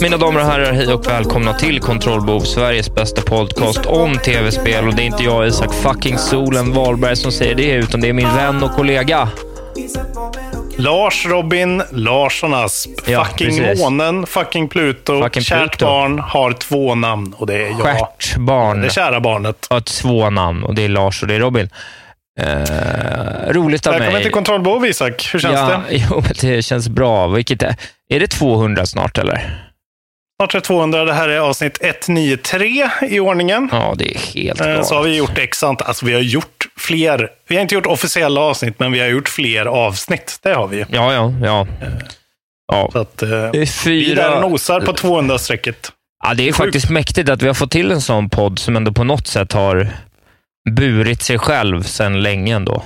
Mina damer och herrar, hej och välkomna till Kontrollbehov, Sveriges bästa podcast om tv-spel. Och det är inte jag, Isak fucking Solen Wahlberg, som säger det, utan det är min vän och kollega. Lars Robin Larsson Asp. Ja, fucking precis. månen, fucking Pluto. Fucking Kärt Pluto. barn har två namn och det är jag. Stjärtbarn. Det kära barnet. har två namn och det är Lars och det är Robin. Eh, roligt av Välkommen mig. till Kontrollbehov Isak. Hur känns ja, det? Jo, det känns bra. Vilket är, är det 200 snart eller? Snart är det 200. Det här är avsnitt 193 i ordningen. Ja, det är helt Eh, galet. Så har vi gjort x antal, alltså vi har gjort fler, vi har inte gjort officiella avsnitt, men vi har gjort fler avsnitt. Det har vi. Ja, ja, ja. ja. Så att, eh, Det är vi fyra... där nosar på 200-strecket. Ja, det är Sjukt. faktiskt mäktigt att vi har fått till en sån podd som ändå på något sätt har burit sig själv sedan länge ändå.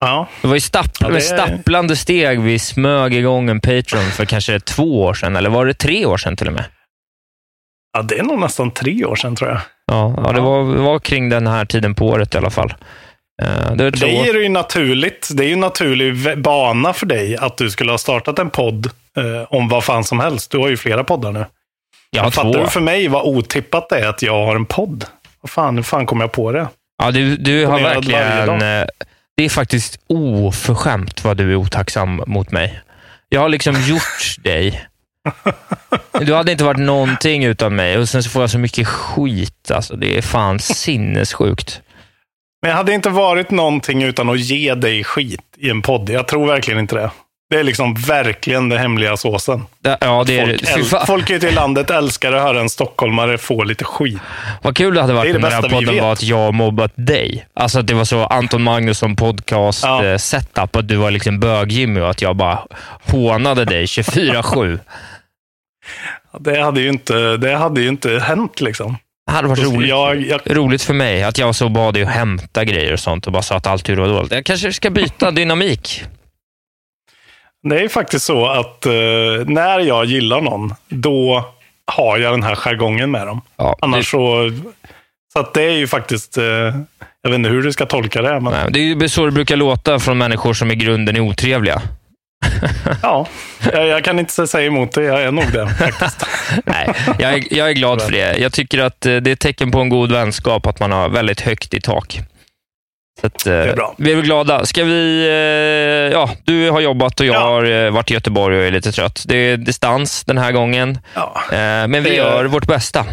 Ja, Det var ju stapp, Ja, det stapplande steg vi smög igång en Patreon för kanske två år sedan, eller var det tre år sedan till och med? ja, det är nog nästan tre år sedan tror jag. Ja, ja det var, det var kring den här tiden på året i alla fall. Eh, Det år. är det ju naturligt. Det är ju en naturlig bana för dig att du skulle ha startat en podd eh, om vad fan som helst. Du har ju flera poddar nu. Jag har Fattar två. du för mig vad otippat det är att jag har en podd? Vad fan, hur fan kom jag på det? Ja, du, du har verkligen... eh, Det är faktiskt oförskämt vad du är otacksam mot mig. Jag har liksom gjort dig. Du hade inte varit någonting utan mig och sen så får jag så mycket skit. Alltså, det är fan sinnessjukt. Men jag hade inte varit någonting utan att ge dig skit i en podd. Jag tror verkligen inte det. Det är liksom verkligen den hemliga såsen. Ja, det är Folk, äl- folk ute i landet älskar att höra en stockholmare få lite skit. Vad kul det hade varit det om den här podden var att jag mobbat dig. Alltså att det var så Anton Magnusson podcast Ja. eh, att du var liksom bög-Jimmy och att jag bara hånade dig 24-7. Det hade ju inte, det hade ju inte hänt liksom. Det hade varit roligt. Jag, jag, roligt för mig att jag så bad dig att hämta grejer och sånt och bara sa att allt var dåligt. Jag kanske ska byta dynamik. Det är faktiskt så att eh, när jag gillar någon, då har jag den här jargongen med dem. Ja, Annars så... Så att det är ju faktiskt... Eh, jag vet inte hur du ska tolka det, men Nej, det är ju så det brukar låta från människor som i grunden är otrevliga. ja. Jag, jag kan inte säga emot det. Jag är nog det faktiskt. Nej, jag är, jag är glad för det. Jag tycker att eh, det är ett tecken på en god vänskap att man har väldigt högt i tak. Att, eh, är bra. Vi är väl glada. Ska vi... eh, Ja, du har jobbat och jag Ja. har eh, varit i Göteborg och är lite trött. Det är distans den här gången, Ja. men vi Det- gör vårt bästa.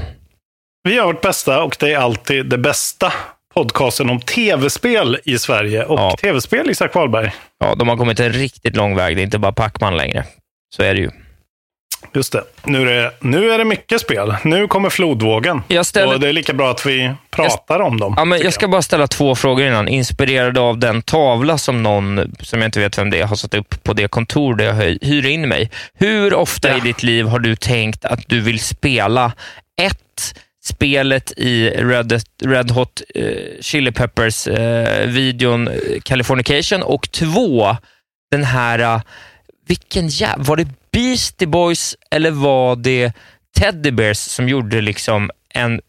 Vi gör vårt bästa och det är alltid det bästa podcasten om tv-spel i Sverige. Och Ja. tv-spel, Isak Wahlberg. Ja, de har kommit en riktigt lång väg. Det är inte bara Pacman längre. Så är det ju. Just det. Nu är det, nu är det mycket spel. Nu kommer flodvågen. Jag ställer- Och det är lika bra att vi pratar om dem. Ja, men jag ska bara ställa två frågor innan. Inspirerad av den tavla som någon, som jag inte vet vem det är, har satt upp på det kontor där jag hy- hyr in mig. Hur ofta Ja. i ditt liv har du tänkt att du vill spela ett spelet i Red, Red Hot eh, Chili Peppers eh, eh, Californication och två, den här, vilken jä- var det Beastie Boys eller var det Teddy Bears som gjorde liksom en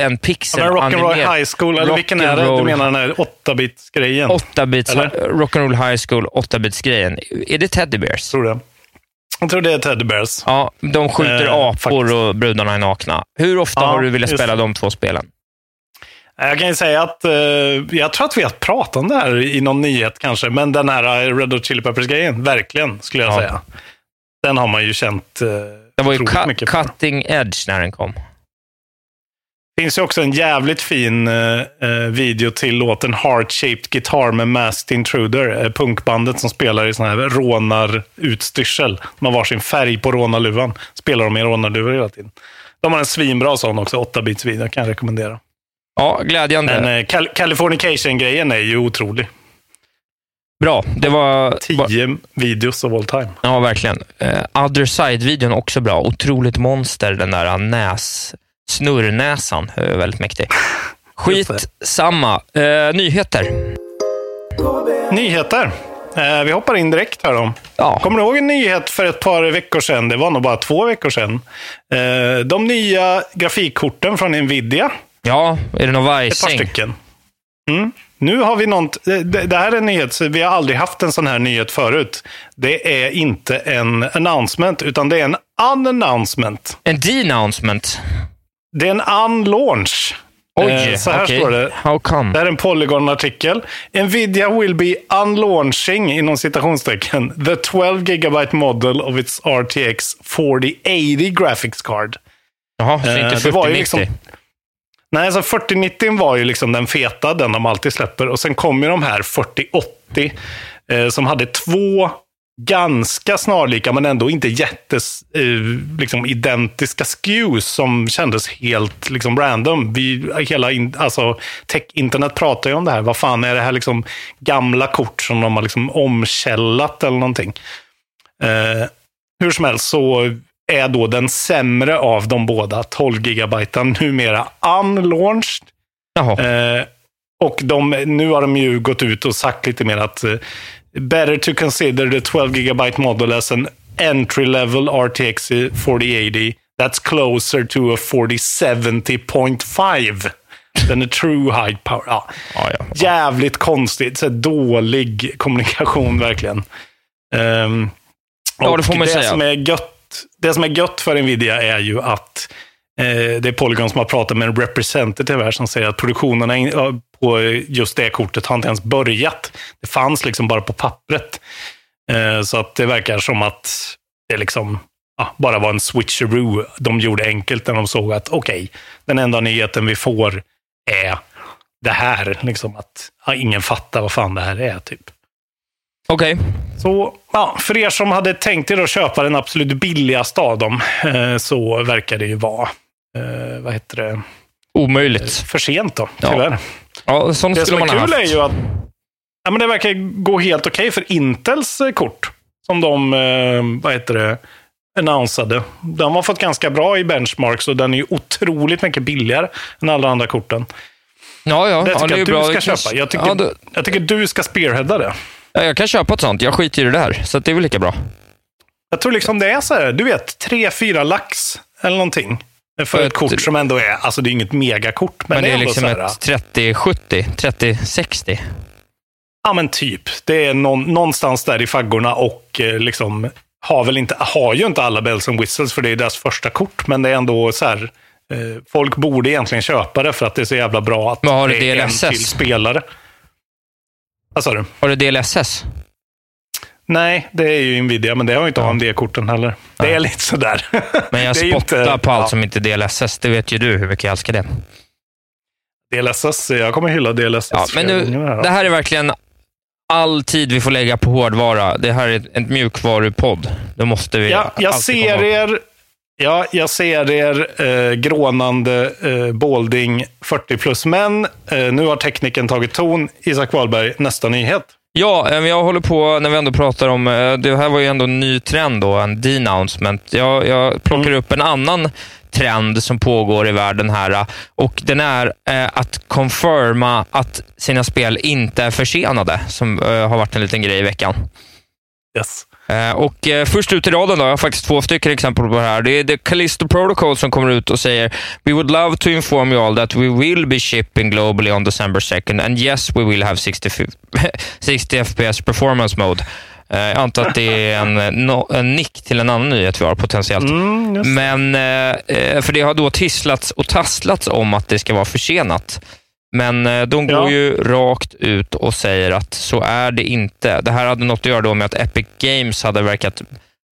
en pixel Ja, Rock'n'Roll High School, eller vilken är det? Du menar den här 8-bits-grejen? 8-bits, Eller? Rock'n'Roll High School 8-bits-grejen. Är det Teddy Bears? Tror det. Jag tror det är Teddy Bears. Ja, de skjuter Eh, apor faktiskt. och brudarna är nakna. Hur ofta Ja, har du velat spela de två spelen? Jag kan ju säga att eh, jag tror att vi har pratat om det här i någon nyhet kanske, men den här eh, Red Hot Chili Peppers-grejen, verkligen, skulle jag Ja. säga. Den har man ju känt eh, Det var ju för. cutting edge när den kom. Det finns ju också en jävligt fin eh, eh, video till låten Heart Shaped Guitar med Masked Intruder. Eh, punkbandet som spelar i sån här rånarutstyrsel. De har varsin färg på rånarluvan. Spelar de i rånarluvor hela tiden. De har en svinbra sån också, 8-bits video, kan jag rekommendera. Ja, glädjande. Men eh, Cal- Californication-grejen är ju otrolig. Bra. Det var... var- 10 videos of all time. Ja, verkligen. Eh, Other Side-videon också bra. Otroligt monster, den där näs... Snurrnäsan. är väldigt mäktig. Skit samma. Eh, nyheter. Nyheter. Eh, vi hoppar in direkt här då. Ja. Kommer du ihåg en nyhet för ett par veckor sedan? Det var nog bara två veckor sedan. Eh, de nya grafikkorten från Nvidia. Ja, är det någon Ett par vajsing? stycken. Mm. Nu har vi något, det, det här är en nyhet, vi har aldrig haft en sån här nyhet förut. Det är inte en announcement, utan det är en unannouncement. En denouncement. Det är en unlaunch. Oj, Eh, så här okej. står det. How come? Det här är en Polygon-artikel. Nvidia will be unlaunching, inom citationstecken, the 12 gigabyte model of its RTX 4080 graphics card. Jaha, så Eh, inte det var ju 4090? liksom- Nej, alltså 4090 var ju liksom den feta, den de alltid släpper. Och sen kom ju de här 4080 eh, som hade två ganska snarlika, men ändå inte jättes, eh, liksom identiska skews som kändes helt liksom random. Vi, hela in, alltså, tech-internet pratar ju om det här. Vad fan är det här liksom gamla kort som de har liksom omkällat eller någonting? Eh, hur som helst så är då den sämre av de båda 12 gigabyte numera unlaunched. Eh, och de, nu har de ju gått ut och sagt lite mer att eh, better to consider the 12 gigabyte model as an entry level RTX 4080 that's closer to a 4070.5 than a true high power. Ja. Ja, ja. Jävligt konstigt. Så dålig kommunikation verkligen. Ehm, Ja, det får man det säga. Som är gött, det som är gött för Nvidia är ju att eh, det är Polygon som har pratat med en representative här som säger att produktionen på just det kortet har inte ens börjat. Det fanns liksom bara på pappret. Eh, så att det verkar som att det liksom ja, bara var en switcheroo de gjorde enkelt när de såg att okej, den enda nyheten vi får är det här. Liksom att ja, ingen fattar vad fan det här är. typ. Okej. Så ja, för er som hade tänkt er att köpa den absolut billigaste av dem, eh, så verkar det ju vara, eh, vad heter det, Omöjligt. för sent då, Ja. tyvärr. Ja, sånt Det skulle som är man ha kul haft. är ju att ja, men det verkar gå helt okej för Intels eh, kort. Som de, eh, vad heter det, annonsade. De har fått ganska bra i benchmarks och den är ju otroligt mycket billigare än alla andra korten. Ja, ja. Det ja, tycker det är jag bra. att du Det ska köpa. Jag tycker, Ja, då, jag tycker du ska spearheada det. Ja, jag kan köpa ett sånt. Jag skiter i det där, så det är väl lika bra. Jag tror liksom det är så här, du vet, tre fyra lax eller någonting. För ett ett- kort som ändå är, alltså det är inget megakort, men, Men, det är liksom här, ett 30-70, 30-60. ja men typ. Det är någon, någonstans där i faggorna och eh, liksom har väl inte, har ju inte alla bells and whistles för det är deras första kort, men det är ändå så här, eh, folk borde egentligen köpa det för att det är så jävla bra att Men har det är en till spelare. Vad sa du? Har du DLSS? Nej, det är ju Nvidia, men det har ju inte AMD-korten heller. Det är lite sådär. Men jag spottar inte- på allt ja. som inte är DLSS. Det vet ju du hur mycket jag älskar det. DLSS, jag kommer hylla DLSS. Ja, men nu, det här är verkligen all tid vi får lägga på hårdvara. Det här är ett, mjukvarupodd. Det måste vi Ja, jag ser er, ja, jag ser er eh, grånande eh, Balding 40 plus. Men eh, nu har tekniken tagit ton. Isak Wahlberg, nästa nyhet. Ja, eh, jag håller på, när vi ändå pratar om, eh, det här var ju ändå en ny trend då, en denouncement. Jag, jag plockar Mm. upp en annan trend som pågår i världen här eh, och den är att confirma att sina spel inte är försenade, som har varit en liten grej i veckan. Yes. Eh, och eh, Först ut i raden då, jag har faktiskt två stycken exempel på det här. Det är The Callisto Protocol som kommer ut och säger “We would love to inform you all that we will be shipping globally on December 2nd and yes, we will have 60, 60 FPS performance mode”. Eh, jag antar att det är en, no, en nick till en annan nyhet vi har potentiellt. Mm, Men, för det har då tisslats och tasslats om att det ska vara försenat. Men eh, de går Ja. ju rakt ut och säger att så är det inte. Det här hade något att göra då med att Epic Games hade verkat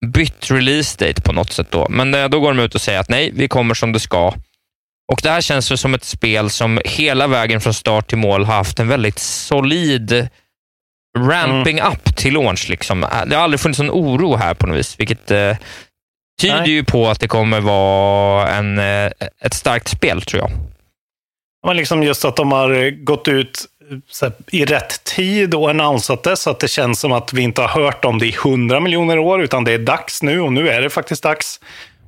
bytt release date på något sätt. Då. Men eh, då går de ut och säger att nej, vi kommer som det ska. Och Det här känns ju som ett spel som hela vägen från start till mål har haft en väldigt solid ramping up till launch. Liksom. Det har aldrig funnits någon oro här på något vis, vilket eh, tyder Nej. ju på att det kommer vara en, eh, ett starkt spel, tror jag. Men liksom just att de har gått ut så här, i rätt tid och annonsat det så att det känns som att vi inte har hört om det i hundra miljoner år, utan det är dags nu och nu är det faktiskt dags.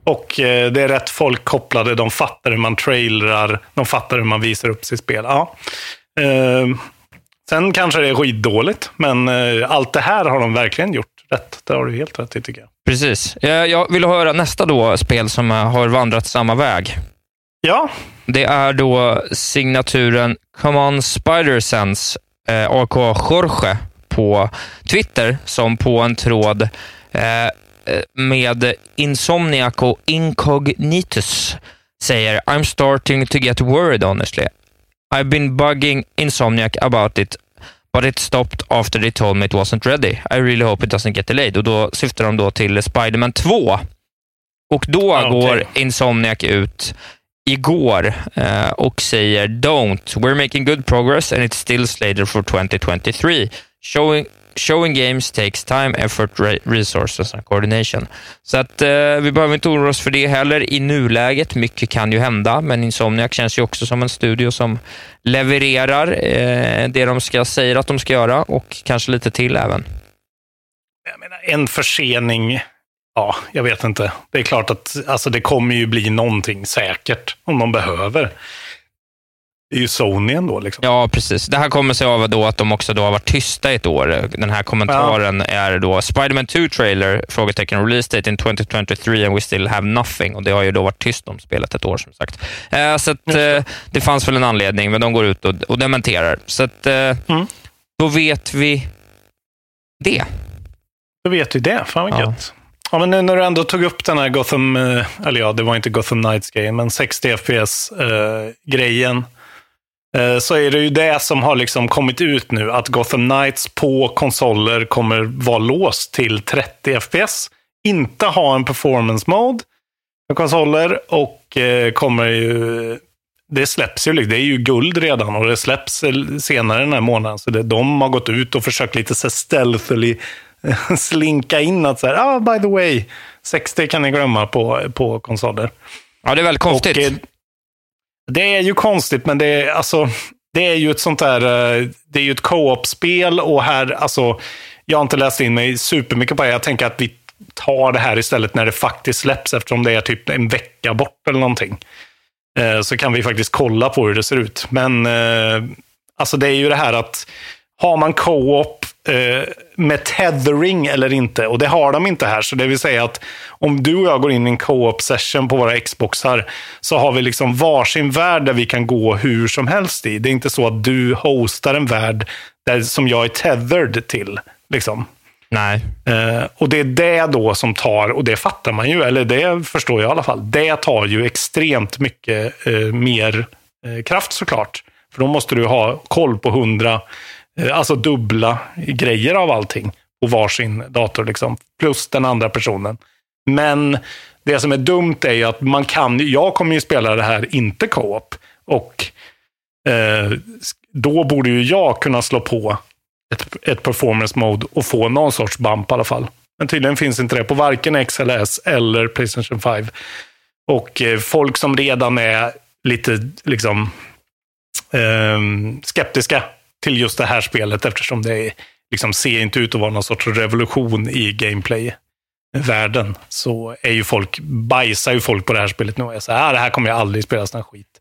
Och eh, det är rätt folk kopplade, de fattar hur man trailrar, de fattar hur man visar upp sitt spel. Ja. Eh, sen kanske det är skitdåligt, men eh, allt det här har de verkligen gjort rätt. Det har du helt rätt i tycker jag. Precis. Eh, jag, vill höra nästa då spel som eh, har vandrat samma väg. Ja, Det är då signaturen Come On Spider Sense, eh, AK Jorge, på Twitter, som på en tråd eh, eh, med Insomniac och Incognitus säger I'm starting to get worried honestly. I've been bugging Insomniac about it but it stopped after they told me it wasn't ready. I really hope it doesn't get delayed. Och då syftar de då till Spider-Man 2. Och då okej. går Insomniac ut igår eh, och säger “Don't. We're making good progress and it's still slated for 2023. Showing, showing games takes time, effort, resources and coordination.” Så att eh, vi behöver inte oroa oss för det heller i nuläget. Mycket kan ju hända, men Insomniac känns ju också som en studio som levererar eh, det de ska, säger att de ska göra och kanske lite till även. jag menar, en försening, ja, jag vet inte. Det är klart att alltså, det kommer ju bli någonting säkert om de behöver. Det är ju Sony ändå. Liksom. Ja, precis. Det här kommer sig av då att de också då har varit tysta i ett år. Den här kommentaren är då Spider-Man 2 trailer, frågetecken, release date in 2023 and we still have nothing. Och Det har ju då varit tyst om spelet ett år som sagt. Eh, så att, eh, det fanns väl en anledning, men de går ut och, och dementerar. Så att, eh, Mm. då vet vi det. Då vet vi det. Fan vad Ja. gött. Ja, men nu när du ändå tog upp den här Gotham, eh, eller ja, det var inte Gotham Knights-grejen, men 60 FPS-grejen. Eh, eh, så är det ju det som har liksom kommit ut nu, att Gotham Knights på konsoler kommer vara låst till 30 FPS. Inte ha en performance mode på konsoler och kommer ju... Det släpps ju, det är ju guld redan och det släpps senare den här månaden. Så det, de har gått ut och försökt lite så stealthily slinka in att så här, ah, by the way, 60 kan ni glömma på, på konsoler. Ja, det är väldigt konstigt. Och, eh, det är ju konstigt, men det är, alltså, det är ju ett sånt där, eh, det är ju ett co-op-spel och här, alltså, jag har inte läst in mig supermycket på det. Jag tänker att vi tar det här istället när det faktiskt släpps, eftersom det är typ en vecka bort eller någonting. Eh, Så kan vi faktiskt kolla på hur det ser ut. Men alltså det är ju det här att har man co-op med tethering eller inte? Och det har de inte här. Så det vill säga att om du och jag går in i en co-op session på våra Xboxar så har vi liksom varsin värld där vi kan gå hur som helst i. Det är inte så att du hostar en värld där, som jag är tethered till. Liksom. Nej. Eh, och det är det då som tar, och det fattar man ju, eller det förstår jag i alla fall, det tar ju extremt mycket eh, mer eh, kraft såklart. För då måste du ha koll på hundra, eh, Eh, alltså dubbla grejer av allting på varsin dator, liksom, plus den andra personen. Men det som är dumt är ju att man kan, jag kommer ju spela det här inte co-op. Och eh, då borde ju jag kunna slå på ett, ett performance mode och få någon sorts bump i alla fall. Men tydligen finns inte det på varken XLS eller Playstation 5. Och eh, folk som redan är lite liksom eh, skeptiska till just det här spelet eftersom det liksom, ser inte ut att vara någon sorts revolution i gameplay-världen. Så är ju folk, bajsar ju folk på det här spelet nu och är så här, ah, det här kommer jag aldrig spela sån här skit.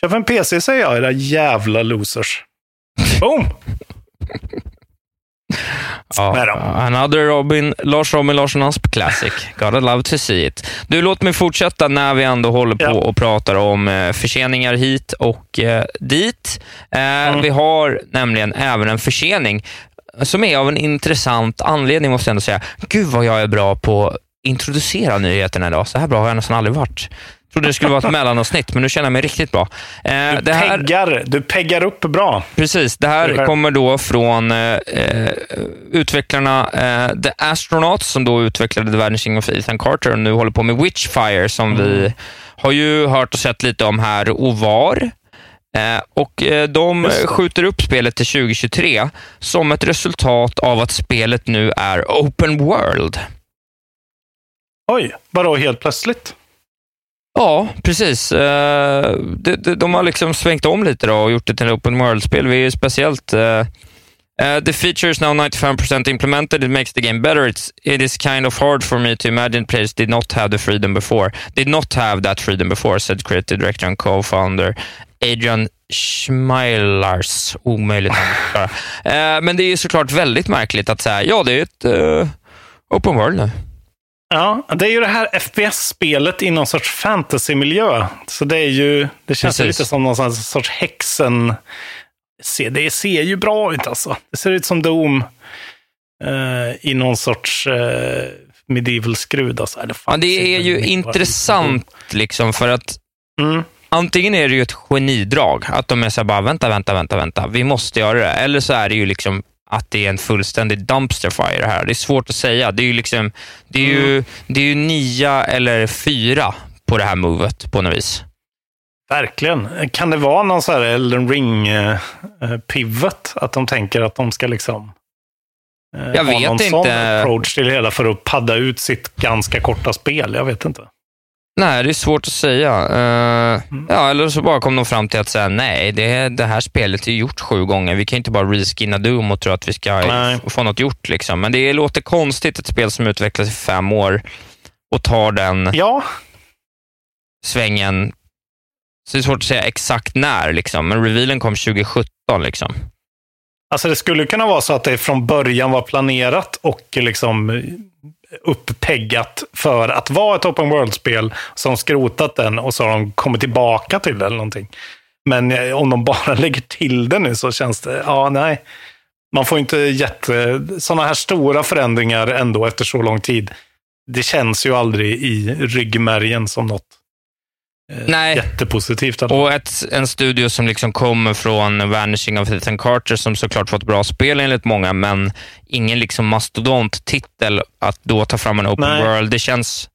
Köp en PC säger jag, era jävla losers. Boom! Ja, another Robin, Lars Robin Larsson Asp Classic. Gotta love to see it. Du, låt mig fortsätta när vi ändå håller på och pratar om eh, förseningar hit och eh, dit. Eh, Mm. Vi har nämligen även en försening som är av en intressant anledning, måste jag ändå säga. Gud vad jag är bra på att introducera nyheterna idag. Så här bra har jag nästan aldrig varit. Trodde det skulle vara ett mellanavsnitt, men nu känner jag mig riktigt bra. Eh, Du, här... peggar, du peggar upp bra. Precis, det här kommer då från eh, eh, utvecklarna eh, The Astronauts som då utvecklade The Vanishing of Ethan Carter och nu håller på med Witchfire som vi har ju hört och sett lite om här och var. Eh, och eh, de skjuter upp spelet till 2023 som ett resultat av att spelet nu är open world. Oj, vadå helt plötsligt? Ja, precis. Eh, de, de, de har liksom svängt om lite då och gjort det till ett open world-spel. Vi är ju speciellt... Uh, the feature is now 95% implemented. It makes the game better. It's, it is kind of hard for me to imagine players did not have the freedom before. Did not have that freedom before, said creative director and co-founder Adrian Schmeilars. Omöjligt att Men det är ju såklart väldigt märkligt att säga, ja, det är ett uh, open world nu. Ja, det är ju det här FPS-spelet i någon sorts fantasymiljö. Så det är ju, det känns Precis. lite som någon sorts- häxen. Det ser ju bra ut alltså. Det ser ut som Doom eh, i någon sorts eh, medieval skrud. Alltså. Fan, Ja, det är ju intressant liksom för att Mm. antingen är det ju ett genidrag, att de är så här bara, vänta, vänta, vänta, vänta, vi måste göra det. Eller så är det ju liksom att det är en fullständig dumpster fire här. Det är svårt att säga. Det är ju liksom, det är ju, det är ju nia eller fyra på det här movet på något vis. Verkligen. Kan det vara någon så här Elden Ring-pivot? att de tänker att de ska liksom eh, Jag ha vet någon sån inte. approach till det hela för att padda ut sitt ganska korta spel. Jag vet inte. Nej, det är svårt att säga. Mm. Ja, eller så bara kom de fram till att säga nej, det, det här spelet är gjort sju gånger. Vi kan inte bara reskinna Doom och tro att vi ska Nej. få något gjort. Liksom. Men det låter konstigt, ett spel som utvecklas i fem år och tar den Ja, svängen. Så det är svårt att säga exakt när, liksom. men revealen kom 2017. Liksom. Alltså det skulle kunna vara så att det från början var planerat och liksom upppeggat för att vara ett open world-spel som skrotat den och så har de kommit tillbaka till det eller någonting. Men eh, om de bara lägger till det nu så känns det, ja nej. Man får inte jätte, sådana här stora förändringar ändå efter så lång tid. Det känns ju aldrig i ryggmärgen som något Nej. jättepositivt. Och ett, en studio som liksom kommer från Vanishing of Ethan Carter, som såklart fått bra spel enligt många, men ingen liksom mastodont-titel att då ta fram en open Nej. world. Det känns...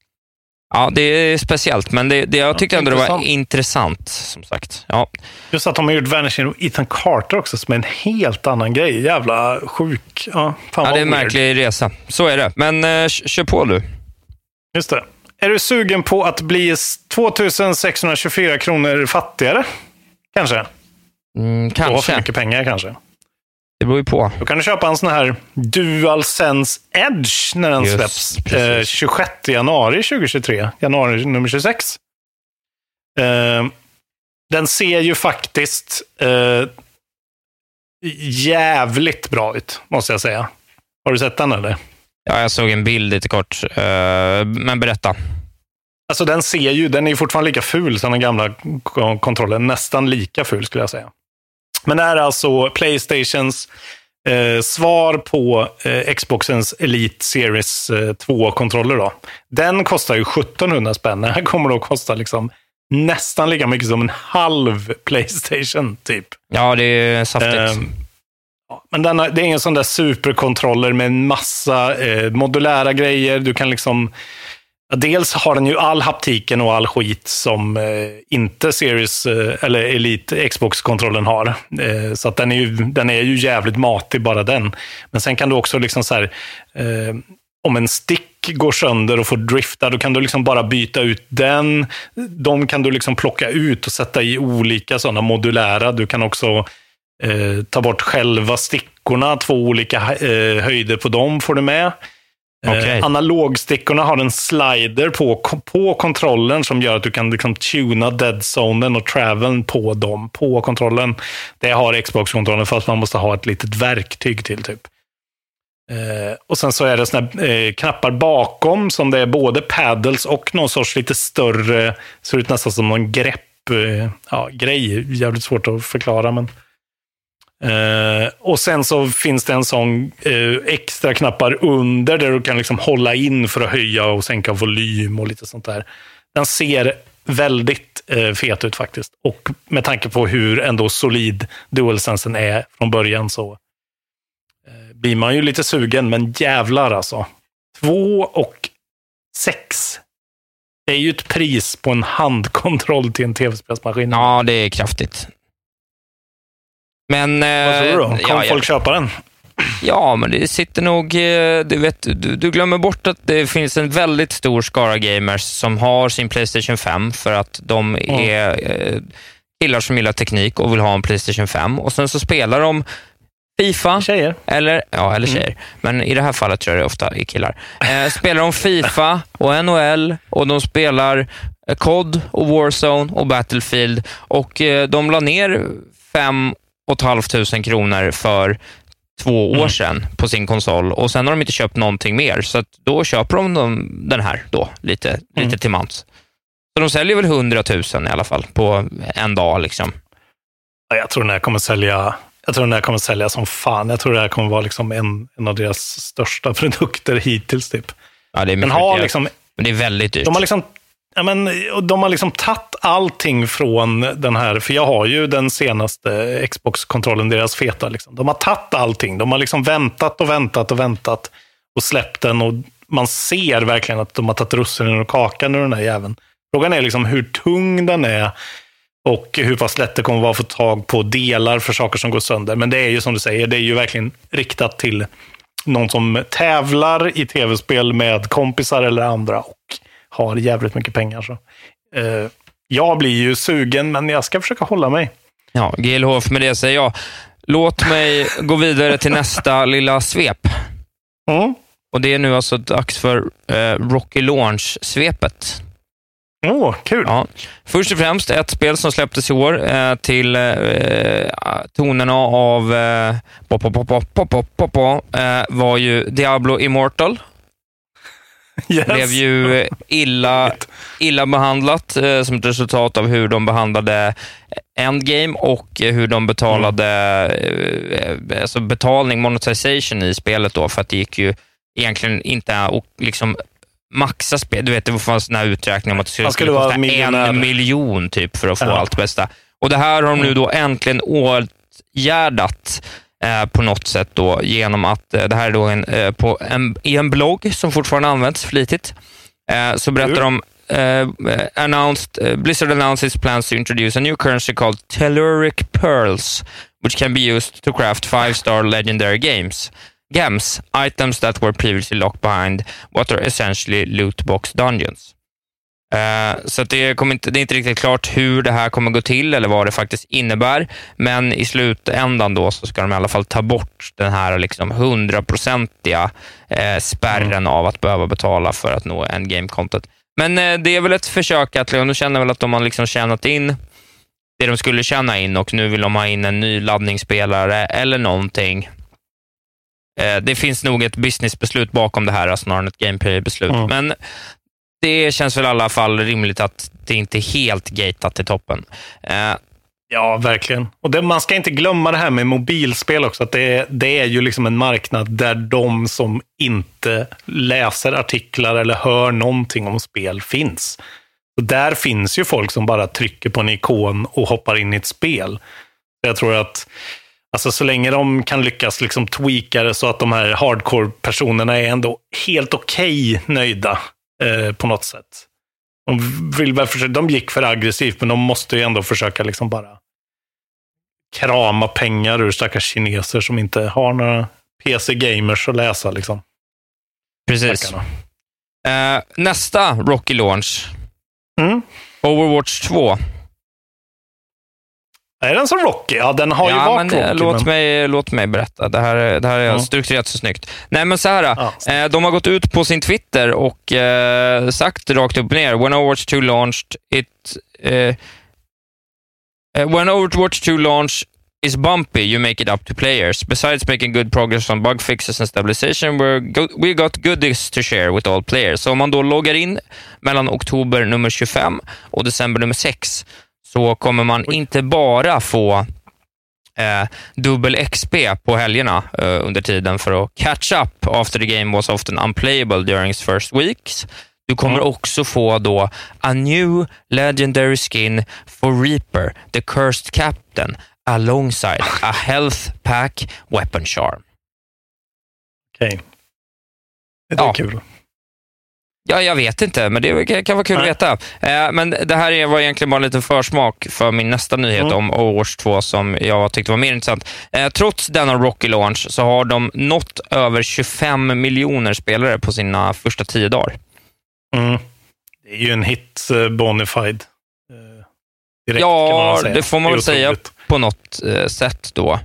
Ja, det är speciellt, men det, det, jag tyckte ändå det var intressant. som sagt. Ja, Just att de har gjort Vanishing of Ethan Carter också som är en helt annan grej. Jävla sjuk. Ja, fan ja det är en weird. märklig resa. Så är det. Men eh, kör på du. Just det. Är du sugen på att bli s- 2624 kronor fattigare? Kanske? Mm, Du har för kanske. mycket pengar kanske. Det beror ju på. Då kan du köpa en sån här DualSense Edge när den Just, släpps. precis. Eh, 26 januari 2023. Januari nummer 26. Eh, den ser ju faktiskt eh, jävligt bra ut, måste jag säga. Har du sett den eller? Ja, jag såg en bild lite kort, eh, men berätta. Alltså den ser ju, den är ju fortfarande lika ful som den gamla kontrollen. Nästan lika ful skulle jag säga. Men det här är alltså Playstations eh, svar på eh, Xboxens Elite Series eh, 2-kontroller. Då. Den kostar ju 1700 spänn. Den här kommer då kosta liksom nästan lika mycket som en halv Playstation, typ. Ja, det är saftigt. Men den det är ingen sån där superkontroller med en massa eh, modulära grejer. Du kan liksom... ja, Dels har den ju all haptiken och all skit som eh, inte Series eh, eller Elite Xbox-kontrollen har. Eh, så att den är, ju, den är ju jävligt matig, bara den. Men sen kan du också liksom så här... Eh, om en stick går sönder och får drifta, då kan du liksom bara byta ut den. De kan du liksom plocka ut och sätta i olika sådana modulära. Du kan också eh, ta bort själva stickorna, två olika eh, höjder på dem får du med. Eh, Okej. Analogstickorna har en slider på, på kontrollen som gör att du kan liksom tuna deadzonen och traveln på dem, på kontrollen. Det har Xbox-kontrollen fast man måste ha ett litet verktyg till typ. Eh, och sen så är det såna eh, knappar bakom som det är både paddles och någon sorts lite större, ser ut nästan som någon grepp, eh, ja, grej. Jävligt svårt att förklara men. Eh, och sen så finns det en sån eh, extra knappar under där du kan liksom hålla in för att höja och sänka volym och lite sånt där. Den ser väldigt eh, fet ut faktiskt. Och med tanke på hur ändå solid DualSensen är från början så eh, blir man ju lite sugen, men jävlar alltså. Två och sex. Det är ju ett pris på en handkontroll till en tv-spelsmaskin. Ja, det är kraftigt. Men... Vad tror du då? eh, Kommer ja, folk köpa den? Ja, men det sitter nog... eh, Du, vet, du, du glömmer bort att det finns en väldigt stor skara gamers som har sin Playstation 5 för att de är eh, killar som gillar teknik och vill ha en Playstation 5. Och sen så spelar de Fifa. Tjejer. Eller, ja, eller tjejer. Men i det här fallet tror jag det ofta är killar. Eh, spelar de Fifa och NHL och de spelar COD och Warzone och Battlefield och eh, de la ner fem och ett halvt tusen kronor för två år sedan på sin konsol och sen har de inte köpt någonting mer, så då köper de den här då, lite, lite till mans. Så de säljer väl 100 000 i alla fall på en dag. Liksom. Ja, Jag tror den här kommer sälja jag tror den här kommer sälja som fan. Jag tror det här kommer vara liksom en, en av deras största produkter hittills. Typ. Ja, det är Den mycket har dyrt. liksom, Men det är väldigt dyrt. de har liksom, ja, men, de har liksom tagit allting från den här, för jag har ju den senaste Xbox-kontrollen, deras feta. Liksom. De har tagit allting. De har liksom väntat och väntat och väntat och släppt den. Och man ser verkligen att de har tagit russinen ur kakan ur den här jäveln. Frågan är liksom hur tung den är och hur pass lätt det kommer vara att få tag på delar för saker som går sönder. Men det är ju som du säger, det är ju verkligen riktat till någon som tävlar i tv-spel med kompisar eller andra och har jävligt mycket pengar. Så. Eh, jag blir ju sugen, men jag ska försöka hålla mig. Ja, GLHF, med det säger jag. Låt mig gå vidare till nästa lilla svep. Mm. Och Det är nu alltså dags för eh, Rocky Launch-svepet. Åh, kul! Ja. Först och främst ett spel som släpptes i år eh, till eh, tonerna av eh, pop, pop, pop, pop, pop, pop, pop, eh, var ju Diablo Immortal. Yes. Blev ju eh, illa, illa behandlat eh, som ett resultat av hur de behandlade Endgame och eh, hur de betalade eh, alltså betalning, monetization i spelet då, för att det gick ju egentligen inte att liksom maxa spel. Du vet, det fanns såna här uträkningar om att det skulle, skulle kosta en miljon typ för att få Ja. allt bästa. Och det här har de nu då äntligen åtgärdat eh, på något sätt då genom att, eh, det här är då en, eh, på en, i en blogg som fortfarande används flitigt, eh, så berättar de Uh, announced, Blizzard announced its plans to introduce a new currency called Telluric Pearls, which can be used to craft five-star legendary games. Gems, items that were previously locked behind what are essentially loot box dungeons. Eh, så det, kommer inte, det är inte riktigt klart hur det här kommer gå till eller vad det faktiskt innebär. Men i slutändan då så ska de i alla fall ta bort den här liksom hundraprocentiga eh, spärren av att behöva betala för att nå endgame-kontot. Men eh, det är väl ett försök att, de känner väl att de har liksom tjänat in det de skulle tjäna in och nu vill de ha in en ny laddningsspelare eller någonting. Det finns nog ett businessbeslut bakom det här snarare än ett gameplay-beslut. Mm. Men det känns väl i alla fall rimligt att det inte är helt gatat till toppen. Eh, Ja, verkligen. Och det, man ska inte glömma det här med mobilspel också. Att det, är, det är ju liksom en marknad där de som inte läser artiklar eller hör någonting om spel finns. Och där finns ju folk som bara trycker på en ikon och hoppar in i ett spel. Jag tror att alltså, så länge de kan lyckas liksom tweaka det så att de här hardcore-personerna är ändå helt okej nöjda eh, på något sätt. De, vill väl försöka, de gick för aggressivt, men de måste ju ändå försöka liksom bara krama pengar ur stackars kineser som inte har några PC-gamers att läsa. Liksom. precis. Eh, nästa Rocky Launch. Mm. Overwatch 2. Är den som Rocky? Ja, den har ju ja, varit men, eh, Rocky. låt, men... mig, låt mig berätta. Det här, är- det här är Ja. strukturerat så snyggt. Nej, men så här. Ja, eh, de har gått ut på sin Twitter och eh, sagt rakt upp och ner. When Overwatch 2 launched, it... Eh, eh, when Overwatch 2 launched, is bumpy, you make it up to players. Besides making good progress on bug fixes and stabilization, we're go we got goodies to share with all players. Så om man då loggar in mellan oktober nummer 25 och december nummer 6 så kommer man inte bara få eh, dubbel XP på helgerna eh, under tiden för att catch up after the game was often unplayable during its first weeks. Du kommer också få då a new legendary skin for Reaper, the cursed captain, alongside a health pack weapon charm. Okej. Det är Ja. kul. Ja, jag vet inte, men det kan- vara kul Nej. att veta. Eh, men det här är- var egentligen bara en liten försmak för min nästa nyhet Mm. om Overwatch 2 som jag tyckte var mer intressant. Eh, trots denna Rocky launch så har de nått över 25 miljoner spelare på sina första tio dagar. Mm. Det är ju en hit uh, bonafide. eh, direkt, Ja, det får man väl säga på något eh, sätt då.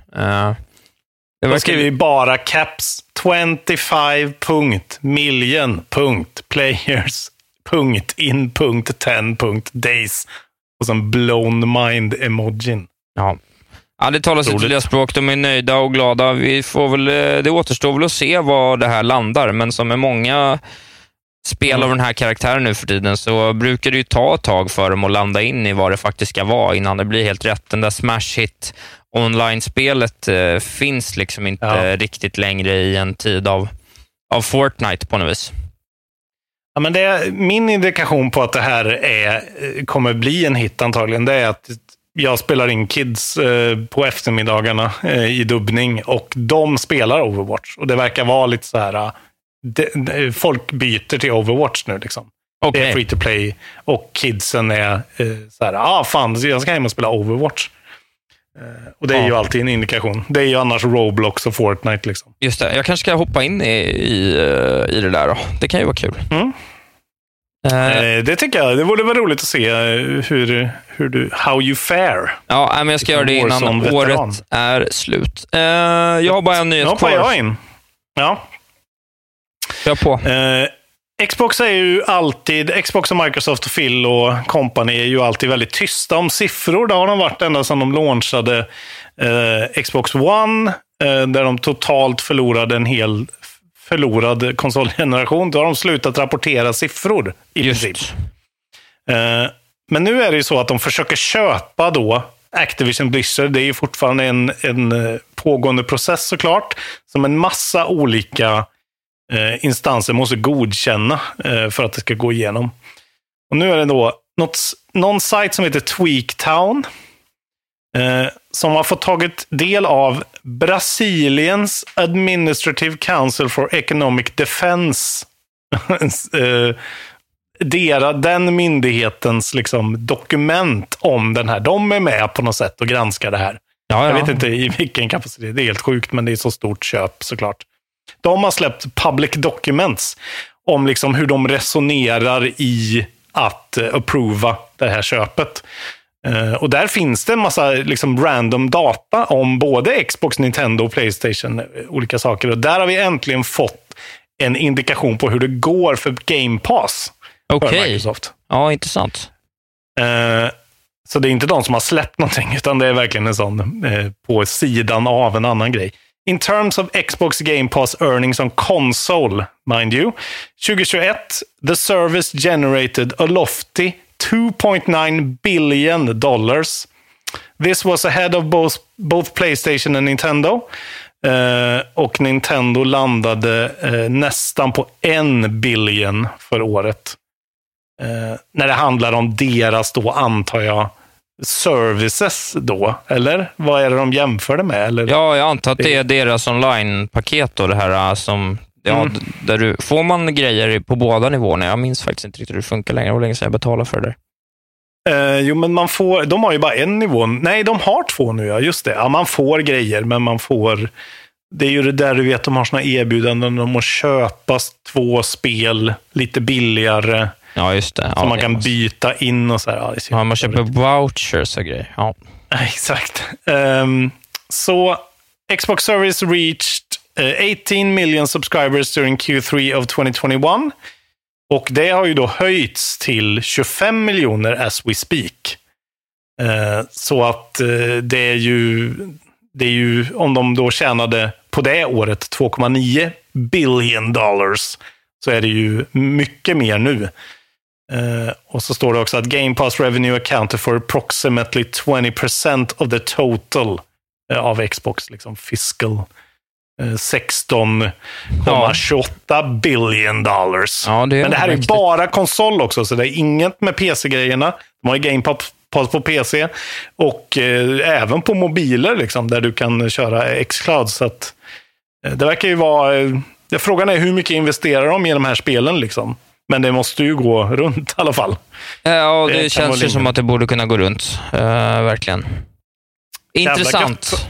De verkar- skriver ju bara caps 25 punkt million punkt players punkt in punkt 10 punkt days. Och sen blown mind emojin. Ja. Ja, det sitt Roligt. tydliga språk. De är nöjda och glada. Vi får väl, eh, det återstår väl att se var det här landar, men som med många spel Mm. av den här karaktären nu för tiden så brukar det ju ta ett tag för dem att landa in i vad det faktiskt ska vara innan det blir helt rätt. Den där smash hit online-spelet eh, finns liksom inte Ja. riktigt längre i en tid av, av Fortnite på något vis. Ja, men det är, min indikation på att det här är, eh, kommer bli en hit antagligen, det är att jag spelar in kids eh, på eftermiddagarna eh, i dubbning och de spelar Overwatch. Och det verkar vara lite så här, eh, de, de, folk byter till Overwatch nu liksom. Det Okej. är free to play och kidsen är eh, så här, ah fan, jag ska hem och spela Overwatch. Eh, och det är Ja. ju alltid en indikation. Det är ju annars Roblox och Fortnite liksom. Just det, jag kanske ska hoppa in i, i, eh, i det där då. Det kan ju vara kul. Mm. Eh, det tycker jag. Det vore väl roligt att se hur, hur du, how you fare. Ja, men jag ska göra det innan året är slut. Eh, jag har bara en nyhet Nu hoppar kvar. jag in. Ja. Kör på. Eh, Xbox är ju alltid, Xbox och Microsoft och Phil och company är ju alltid väldigt tysta om siffror. Det har de varit ända sedan de launchade eh, Xbox One, eh, där de totalt förlorade en hel förlorad konsolgeneration. Då har de slutat rapportera siffror i princip. Eh, Men nu är det ju så att de försöker köpa då Activision Blizzard. Det är ju fortfarande en, en eh, pågående process såklart. Som en massa olika eh, instanser måste godkänna eh, för att det ska gå igenom. Och nu är det då något, någon sajt som heter Tweaktown. Eh, som har fått tagit del av Brasiliens Administrative Council for Economic Defense. eh, dera, den myndighetens liksom, dokument om den här. De är med på något sätt och granskar det här. Ja, Jag ja. vet inte i vilken kapacitet. Det är helt sjukt, men det är så stort köp såklart. De har släppt public documents om liksom hur de resonerar i att uh, approva det här köpet. Eh, och där finns det en massa liksom, random data om både Xbox, Nintendo och Playstation. eh, Olika saker. Och där har vi äntligen fått en indikation på hur det går för Game Pass. Okej. Microsoft. Ja, intressant. Eh, så det är inte de som har släppt någonting, utan det är verkligen en sån eh, på sidan av en annan grej. In terms of Xbox Game Pass earnings on console, mind you, 2021, the service generated a lofty 2.9 billion dollars. This was ahead of both, both Playstation and Nintendo. Uh, och Nintendo landade uh, nästan på en billion för året. Uh, när det handlar om deras, då antar jag, services då? Eller vad är det de jämför det med? Eller? Ja, jag antar att det är deras online-paket då, det här äh, som... Ja, Mm. där du, får man grejer på båda nivåerna? Jag minns faktiskt inte riktigt hur det funkar längre. Det var länge sedan jag betalade för det där. Eh, jo, men man får, de har ju bara en nivå. Nej, de har två nu, ja. Just det. Ja, man får grejer, men man får... Det är ju det där du vet, de har såna erbjudanden om att köpa två spel lite billigare. Ja, just det. Ja, som man kan måste- byta in och så här. Ja, Ja, man köper vouchers och grejer. Ja. Exakt. Ehm, så Xbox Service reached eh, 18 million subscribers during Q3 of 2021. Och det har ju då höjts till 25 miljoner as we speak. Eh, så att eh, det är ju det är ju, om de då tjänade på det året 2,9 billion dollars, så är det ju mycket mer nu. Uh, och så står det också att Game Pass revenue accounted for approximately 20% of the total uh, av Xbox liksom fiscal uh, 16,28 ja. billion dollars. Ja, det Men det här är ju bara konsol också, så det är inget med PC-grejerna. De har ju Game Pass på PC och även på mobiler liksom, där du kan köra Xcloud. Så att, det verkar ju vara... frågan är hur mycket investerar de i de här spelen? Liksom? Men det måste ju gå runt i alla fall. Ja, det, det känns ju som att det borde kunna gå runt. Uh, verkligen. Intressant.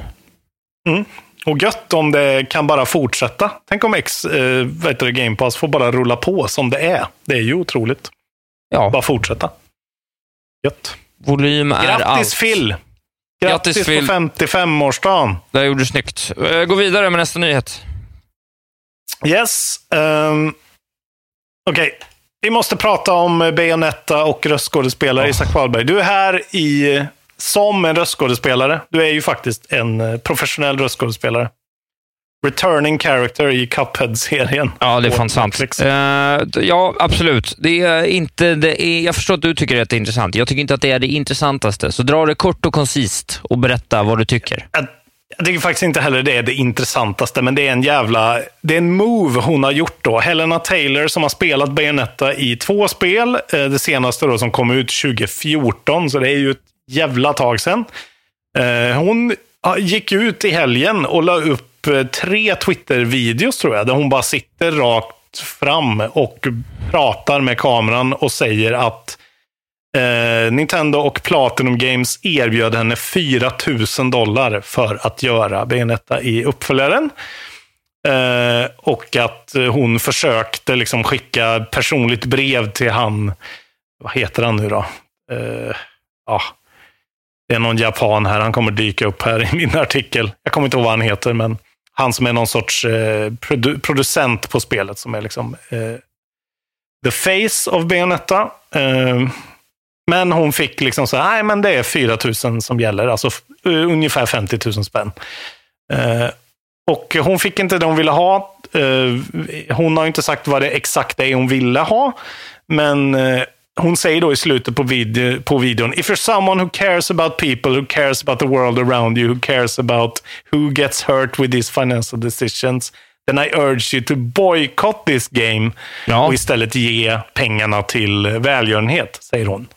Mm. Och gött om det kan bara fortsätta. Tänk om X, eh, vet du, Game Pass får bara rulla på som det är. Det är ju otroligt. Ja. Bara fortsätta. Gött. Volym är Grattis allt. Phil! Grattis, Grattis Phil. på 55-årsdagen. Det gjorde du snyggt. Eh, gå vidare med nästa nyhet. Yes. Um, Okej, okay. Vi måste prata om Bayonetta och röstskådespelare oh. Isak Wahlberg. Du är här i, som en röstskådespelare. Du är ju faktiskt en eh, professionell röstskådespelare. Returning character i Cuphead-serien. Ja, det är fan sant. Uh, ja, absolut. Det är inte, det är, jag förstår att du tycker att det är intressant. Jag tycker inte att det är det intressantaste. Så dra det kort och koncist och berätta vad du tycker. Jag jag tycker faktiskt inte heller det är det intressantaste, men det är en jävla... Det är en move hon har gjort då. Helena Taylor som har spelat Bayonetta i två spel. Eh, det senaste då som kom ut 2014, så det är ju ett jävla tag sedan. Eh, hon gick ut i helgen och la upp eh, tre Twitter-videos tror jag, där hon bara sitter rakt fram och pratar med kameran och säger att Eh, Nintendo och Platinum Games erbjöd henne 4 000 dollar för att göra Bayonetta i uppföljaren. Eh, och att hon försökte liksom skicka personligt brev till han, vad heter han nu då? Eh, ja, det är någon japan här, han kommer dyka upp här i min artikel. Jag kommer inte ihåg vad han heter, men han som är någon sorts eh, produ producent på spelet som är liksom eh, the face of Bayonetta. Eh, Eh, men hon fick liksom så nej men det är 4 000 som gäller, alltså ungefär 50 000 spänn. Eh, och hon fick inte det hon ville ha. Eh, hon har inte sagt vad det exakt är hon ville ha. Men eh, hon säger då i slutet på, video, på videon, if you're someone who cares about people, who cares about the world around you, who cares about who gets hurt with these financial decisions, then I urge you to boycott this game ja. och istället ge pengarna till välgörenhet, säger hon.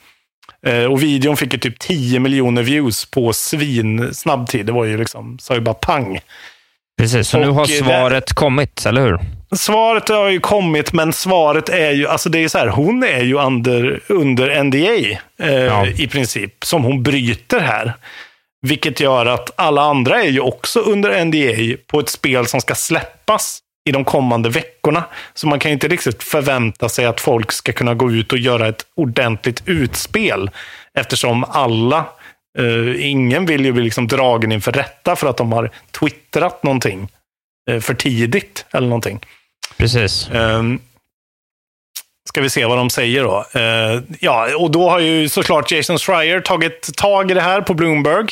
Eh, och videon fick ju typ 10 miljoner views på svin snabb tid. Det var ju liksom, sa ju bara pang. Precis, så och nu har svaret det, kommit, eller hur? Svaret har ju kommit, men svaret är ju, alltså det är så här, hon är ju under, under NDA eh, ja. i princip, som hon bryter här. Vilket gör att alla andra är ju också under NDA på ett spel som ska släppas i de kommande veckorna. Så man kan inte riktigt förvänta sig att folk ska kunna gå ut och göra ett ordentligt utspel. Eftersom alla, eh, ingen vill ju bli liksom dragen inför rätta för att de har twittrat någonting eh, för tidigt eller någonting. Precis. Eh, ska vi se vad de säger då. Uh, ja, och då har ju såklart Jason Schreier tagit tag i det här på Bloomberg.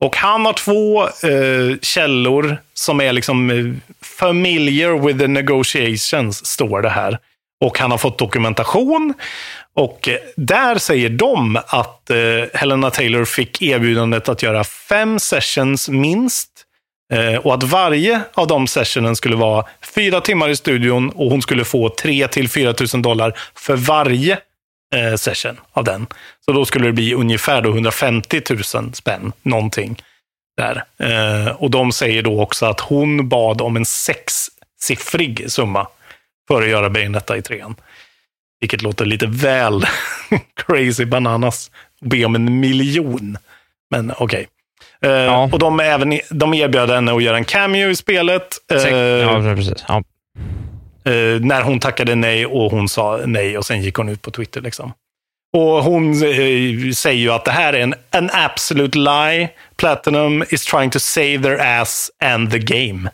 Och han har två uh, källor som är liksom uh, familiar with the negotiations, står det här. Och han har fått dokumentation. Och eh, där säger de att eh, Helena Taylor fick erbjudandet att göra fem sessions minst Eh, och att varje av de sessionen skulle vara fyra timmar i studion och hon skulle få 3 till 4 000 dollar för varje eh, session av den. Så då skulle det bli ungefär då 150 000 spänn, någonting. Där. Eh, och de säger då också att hon bad om en sexsiffrig summa för att göra Bayonetta i trean. Vilket låter lite väl crazy bananas. Be om en miljon. Men okej. Okay. Eh, ja. Och de, även, de erbjöd henne att göra en cameo i spelet. Eh, ja, precis. Ja. Eh, när hon tackade nej och hon sa nej och sen gick hon ut på Twitter. Liksom. Och hon eh, säger ju att det här är en an absolute lie. Platinum is trying to save their ass and the game.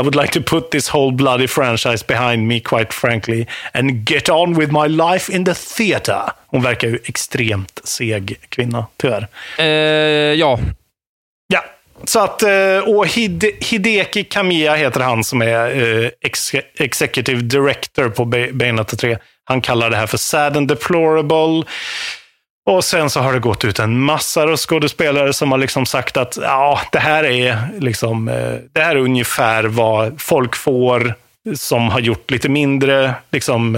I would like to put this whole bloody franchise behind me, quite frankly, and get on with my life in the theater. Hon verkar ju extremt seg kvinna, tyvärr. Uh, ja, så att, eh, och Hide, Hideki Kamiya heter han som är eh, ex executive director på Bayonetta 3. Han kallar det här för sad and deplorable. Och sen så har det gått ut en massa röstskådespelare som har liksom sagt att ja, det här är liksom, eh, det här är ungefär vad folk får som har gjort lite mindre liksom,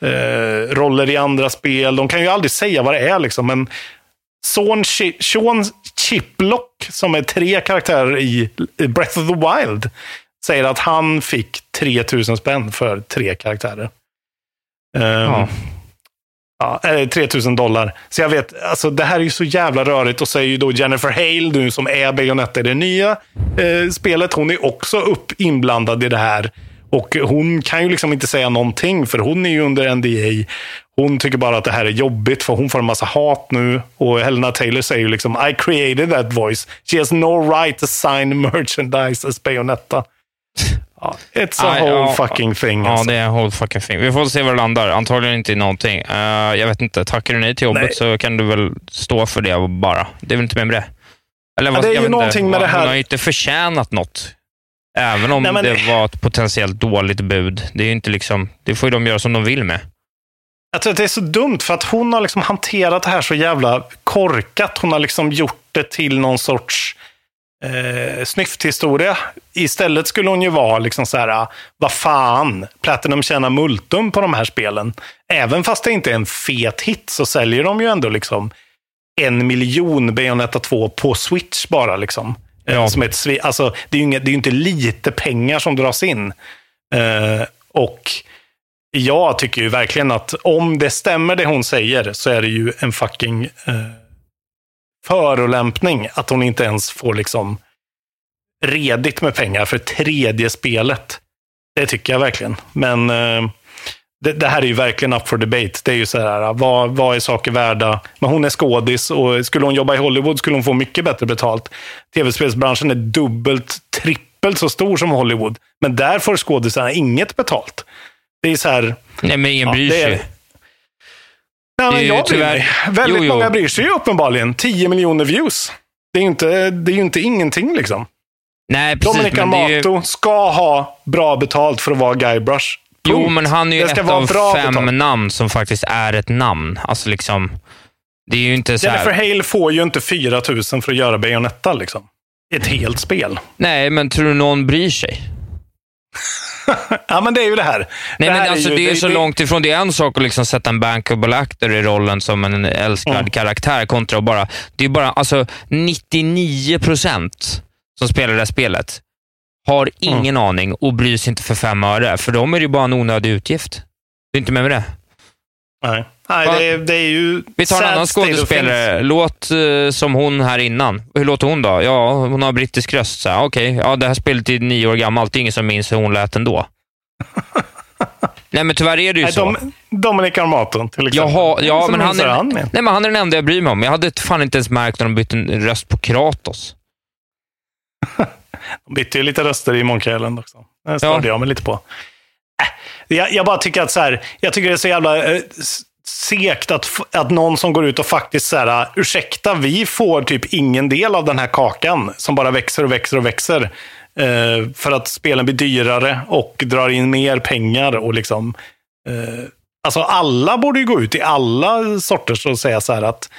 eh, roller i andra spel. De kan ju aldrig säga vad det är, liksom, men Sean, Sean Chiplock, som är tre karaktärer i Breath of the Wild, säger att han fick 3000 spänn för tre karaktärer. Um, ja. Ja, 3000 dollar. Så jag vet, alltså det här är ju så jävla rörigt. Och så är ju då Jennifer Hale nu som är Bayonetta i det nya eh, spelet. Hon är också upp inblandad i det här. Och hon kan ju liksom inte säga någonting för hon är ju under NDA. Hon tycker bara att det här är jobbigt för hon får en massa hat nu. Och Helena Taylor säger ju liksom I created that voice. She has no right to sign merchandise as Bayonetta. Ja, it's a Aj, whole ja, fucking thing. Ja, alltså. det är en whole fucking thing. Vi får se var det landar. Antagligen inte i någonting. Uh, jag vet inte. Tackar du nej till jobbet nej. så kan du väl stå för det bara. Det är väl inte mer med det. Eller, ja, det är ju någonting inte, med det här. Hon har ju inte förtjänat något. Även om nej, men... det var ett potentiellt dåligt bud. Det, är inte liksom, det får ju de göra som de vill med. Jag tror att det är så dumt för att hon har liksom hanterat det här så jävla korkat. Hon har liksom gjort det till någon sorts eh, snyfthistoria. Istället skulle hon ju vara liksom så här, vad fan, Platinum tjänar multum på de här spelen. Även fast det inte är en fet hit så säljer de ju ändå liksom en miljon Bayonetta 2 på Switch bara. liksom. Eh, ja. Som ett, alltså, det är ju inget, det är inte lite pengar som dras in. Eh, och jag tycker ju verkligen att om det stämmer det hon säger så är det ju en fucking eh, förolämpning att hon inte ens får liksom redigt med pengar för tredje spelet. Det tycker jag verkligen. Men eh, det, det, här är ju verkligen up for debate. Det är ju så här, vad, vad är saker värda? Men hon är skådis och skulle hon jobba i Hollywood skulle hon få mycket bättre betalt. Tv-spelsbranschen är dubbelt, trippelt så stor som Hollywood. Men där får skådisarna inget betalt. Det är så här... Nej, men ingen bryr sig. Nej, men jag bryr mig. Väldigt jo, jo. många bryr sig ju uppenbarligen. 10 miljoner views. Det är ju inte, det är inte ingenting liksom. Nej, precis, Dominic Amato ju... ska ha bra betalt för att vara Guybrush. Jo, men han är ju ett av fem betalt. namn som faktiskt är ett namn. Alltså liksom, det är ju inte så Jennifer här... Hale får ju inte 4 000 för att göra Bayonetta. Liksom. Ett helt spel. Nej, men tror du någon bryr sig? ja, men det är ju det här. Nej, det men alltså, är ju, det är så det... långt ifrån. Det är en sak att liksom sätta en bankable actor i rollen som en älskvärd mm. karaktär kontra att bara... Det är bara alltså 99 procent som spelar det här spelet har ingen mm. aning och bryr sig inte för fem öre. För dem är det bara en onödig utgift. Du är inte med med det? Nej. Nej, det är, det är ju... Vi tar en annan skådespelare. Låt uh, som hon här innan. Hur låter hon då? Ja, hon har brittisk röst. Okej, okay. ja, det här spelet är nio år gammalt. Det är ingen som minns hur hon lät ändå. Nej, men tyvärr är det ju nej, så. Dom, Dominic Armato, till exempel. Jaha, ja, men han är, han nej, men han är den enda jag bryr mig om. Jag hade fan inte ens märkt när de bytte en röst på Kratos. de bytte ju lite röster i Monkey Island också. Det störde ja. jag mig lite på. Jag, jag, bara tycker att så här, jag tycker det är så jävla... Eh, segt att, att någon som går ut och faktiskt så här, eh, ursäkta, vi får typ ingen del av den här kakan som bara växer och växer och växer. Eh, för att spelen blir dyrare och drar in mer pengar och liksom eh, Alltså alla borde ju gå ut i alla sorters och säga så här att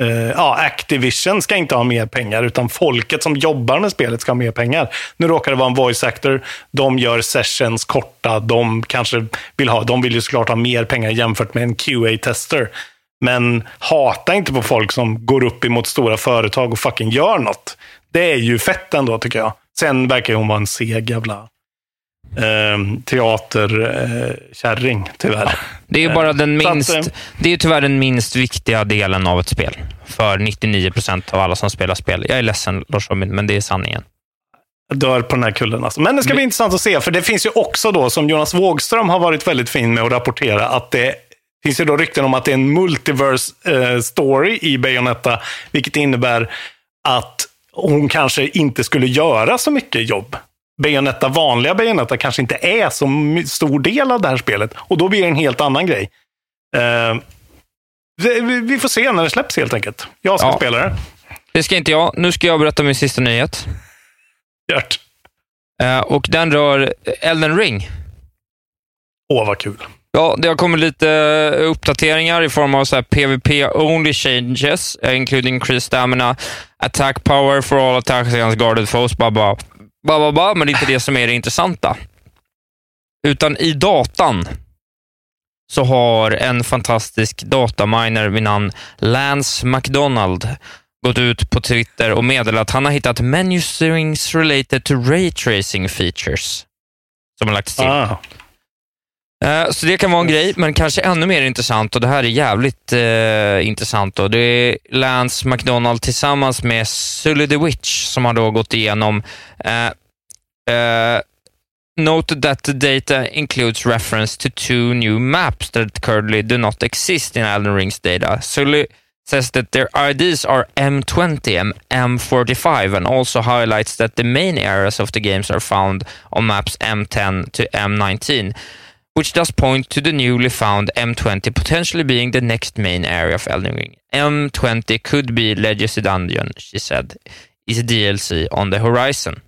Eh, ja, Activision ska inte ha mer pengar, utan folket som jobbar med spelet ska ha mer pengar. Nu råkar det vara en voice actor, de gör sessions korta, de kanske vill ha, de vill ju såklart ha mer pengar jämfört med en QA-tester. Men hata inte på folk som går upp emot stora företag och fucking gör något. Det är ju fett ändå tycker jag. Sen verkar hon vara en seg jävla eh, teaterkärring, eh, tyvärr. Det är bara den minst, att, det är tyvärr den minst viktiga delen av ett spel för 99 procent av alla som spelar spel. Jag är ledsen, Lars Robin, men det är sanningen. Jag dör på den här kullen. Alltså. Men det ska bli intressant att se, för det finns ju också då, som Jonas Wågström har varit väldigt fin med att rapportera, att det finns ju då rykten om att det är en multiverse eh, story i Bayonetta, vilket innebär att hon kanske inte skulle göra så mycket jobb. Bayonetta, vanliga Bayonetta kanske inte är så stor del av det här spelet. Och då blir det en helt annan grej. Uh, vi, får se när det släpps helt enkelt. Jag ska ja. spela det. Det ska inte jag. Nu ska jag berätta min sista nyhet. Gjort. Eh, och den rör Elden Ring. Åh, vad kul. Ja, det har kommit lite uppdateringar i form av så här PVP-only changes, eh, including increased stamina, attack power for all attacks against guarded foes, bla bla ba, ba, ba, men det är inte det som är det intressanta. Utan i datan så har en fantastisk dataminer vid namn Lance McDonald gått ut på Twitter och meddelat att han har hittat menu strings related to ray tracing features som har lagts till. Ah. Eh, Så det kan vara en grej, men kanske ännu mer intressant och det här är jävligt eh, intressant. Då. Det är Lance McDonald tillsammans med Sully the Witch som har då gått igenom eh, eh, Noted that the data includes reference to two new maps that currently do not exist in Elden Rings data. Sully says that their IDs are M20 and M45 and also highlights that the main areas of the games are found on maps M10 to M19 which does point to the newly found M20 potentially being the next main area of Elden Ring. M20 could be Legacy Dungeon, she said, is DLC on the horizon.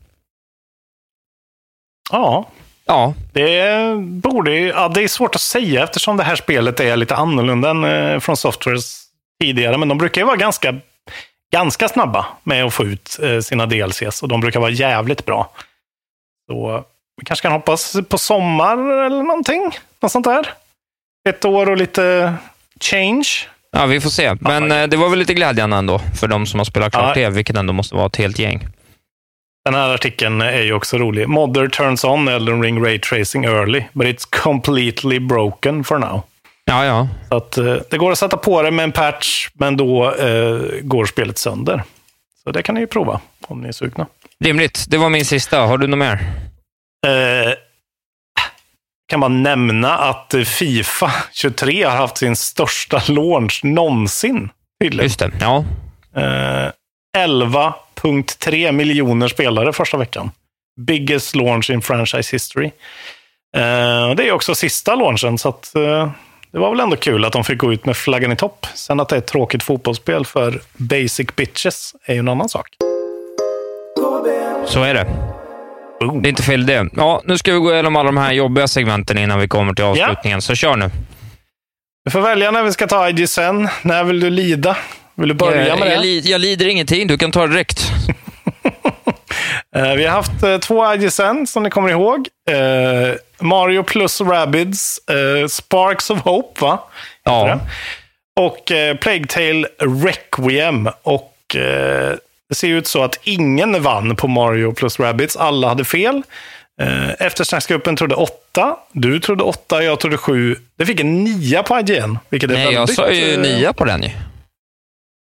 Ja, Ja, det borde ja, det är svårt att säga eftersom det här spelet är lite annorlunda än eh, från Softwares tidigare. Men de brukar ju vara ganska, ganska snabba med att få ut eh, sina DLCs och de brukar vara jävligt bra. Så vi kanske kan hoppas på sommar eller någonting. Något sånt där. Ett år och lite change. ja vi får se. Men eh, det var väl lite glädjande ändå för de som har spelat klart Ja. det, vilket ändå måste vara ett helt gäng. Den här artikeln är ju också rolig. Modder turns on Elden Ring Ray Tracing early, but it's completely broken for now. Ja, ja. Så att, eh, det går att sätta på det med en patch, men då eh, går spelet sönder. Så det kan ni ju prova om ni är sugna. Rimligt. Det var min sista. Har du något mer? Eh, kan man nämna att Fifa 23 har haft sin största launch någonsin. Tydligen. Just det. Ja. Eh, 11.3 miljoner spelare första veckan. Biggest launch in franchise history. Eh, det är också sista launchen, så att, eh, det var väl ändå kul att de fick gå ut med flaggan i topp. Sen att det är ett tråkigt fotbollsspel för basic bitches är ju en annan sak. Så är det. Boom. Det är inte fel det. Ja, nu ska vi gå igenom alla de här jobbiga segmenten innan vi kommer till avslutningen, så kör nu. Du får välja när vi ska ta IG sen. När vill du lida? Vill du börja jag, med det? jag, li- jag lider ingenting. Du kan ta det direkt. Eh, vi har haft eh, två IGSN som ni kommer ihåg. Eh, Mario plus Rabbids, Sparks of Hope, va? Ja. Och Plague Tale Requiem. Och det ser ut så att ingen vann på Mario plus Rabbids. Alla hade fel. Eh, Eftersnacksgruppen trodde åtta. Du trodde åtta, jag trodde sju. Det fick en nia på IGN. Vilket är Nej, jag väldigt, sa ju eh, nia på den ju.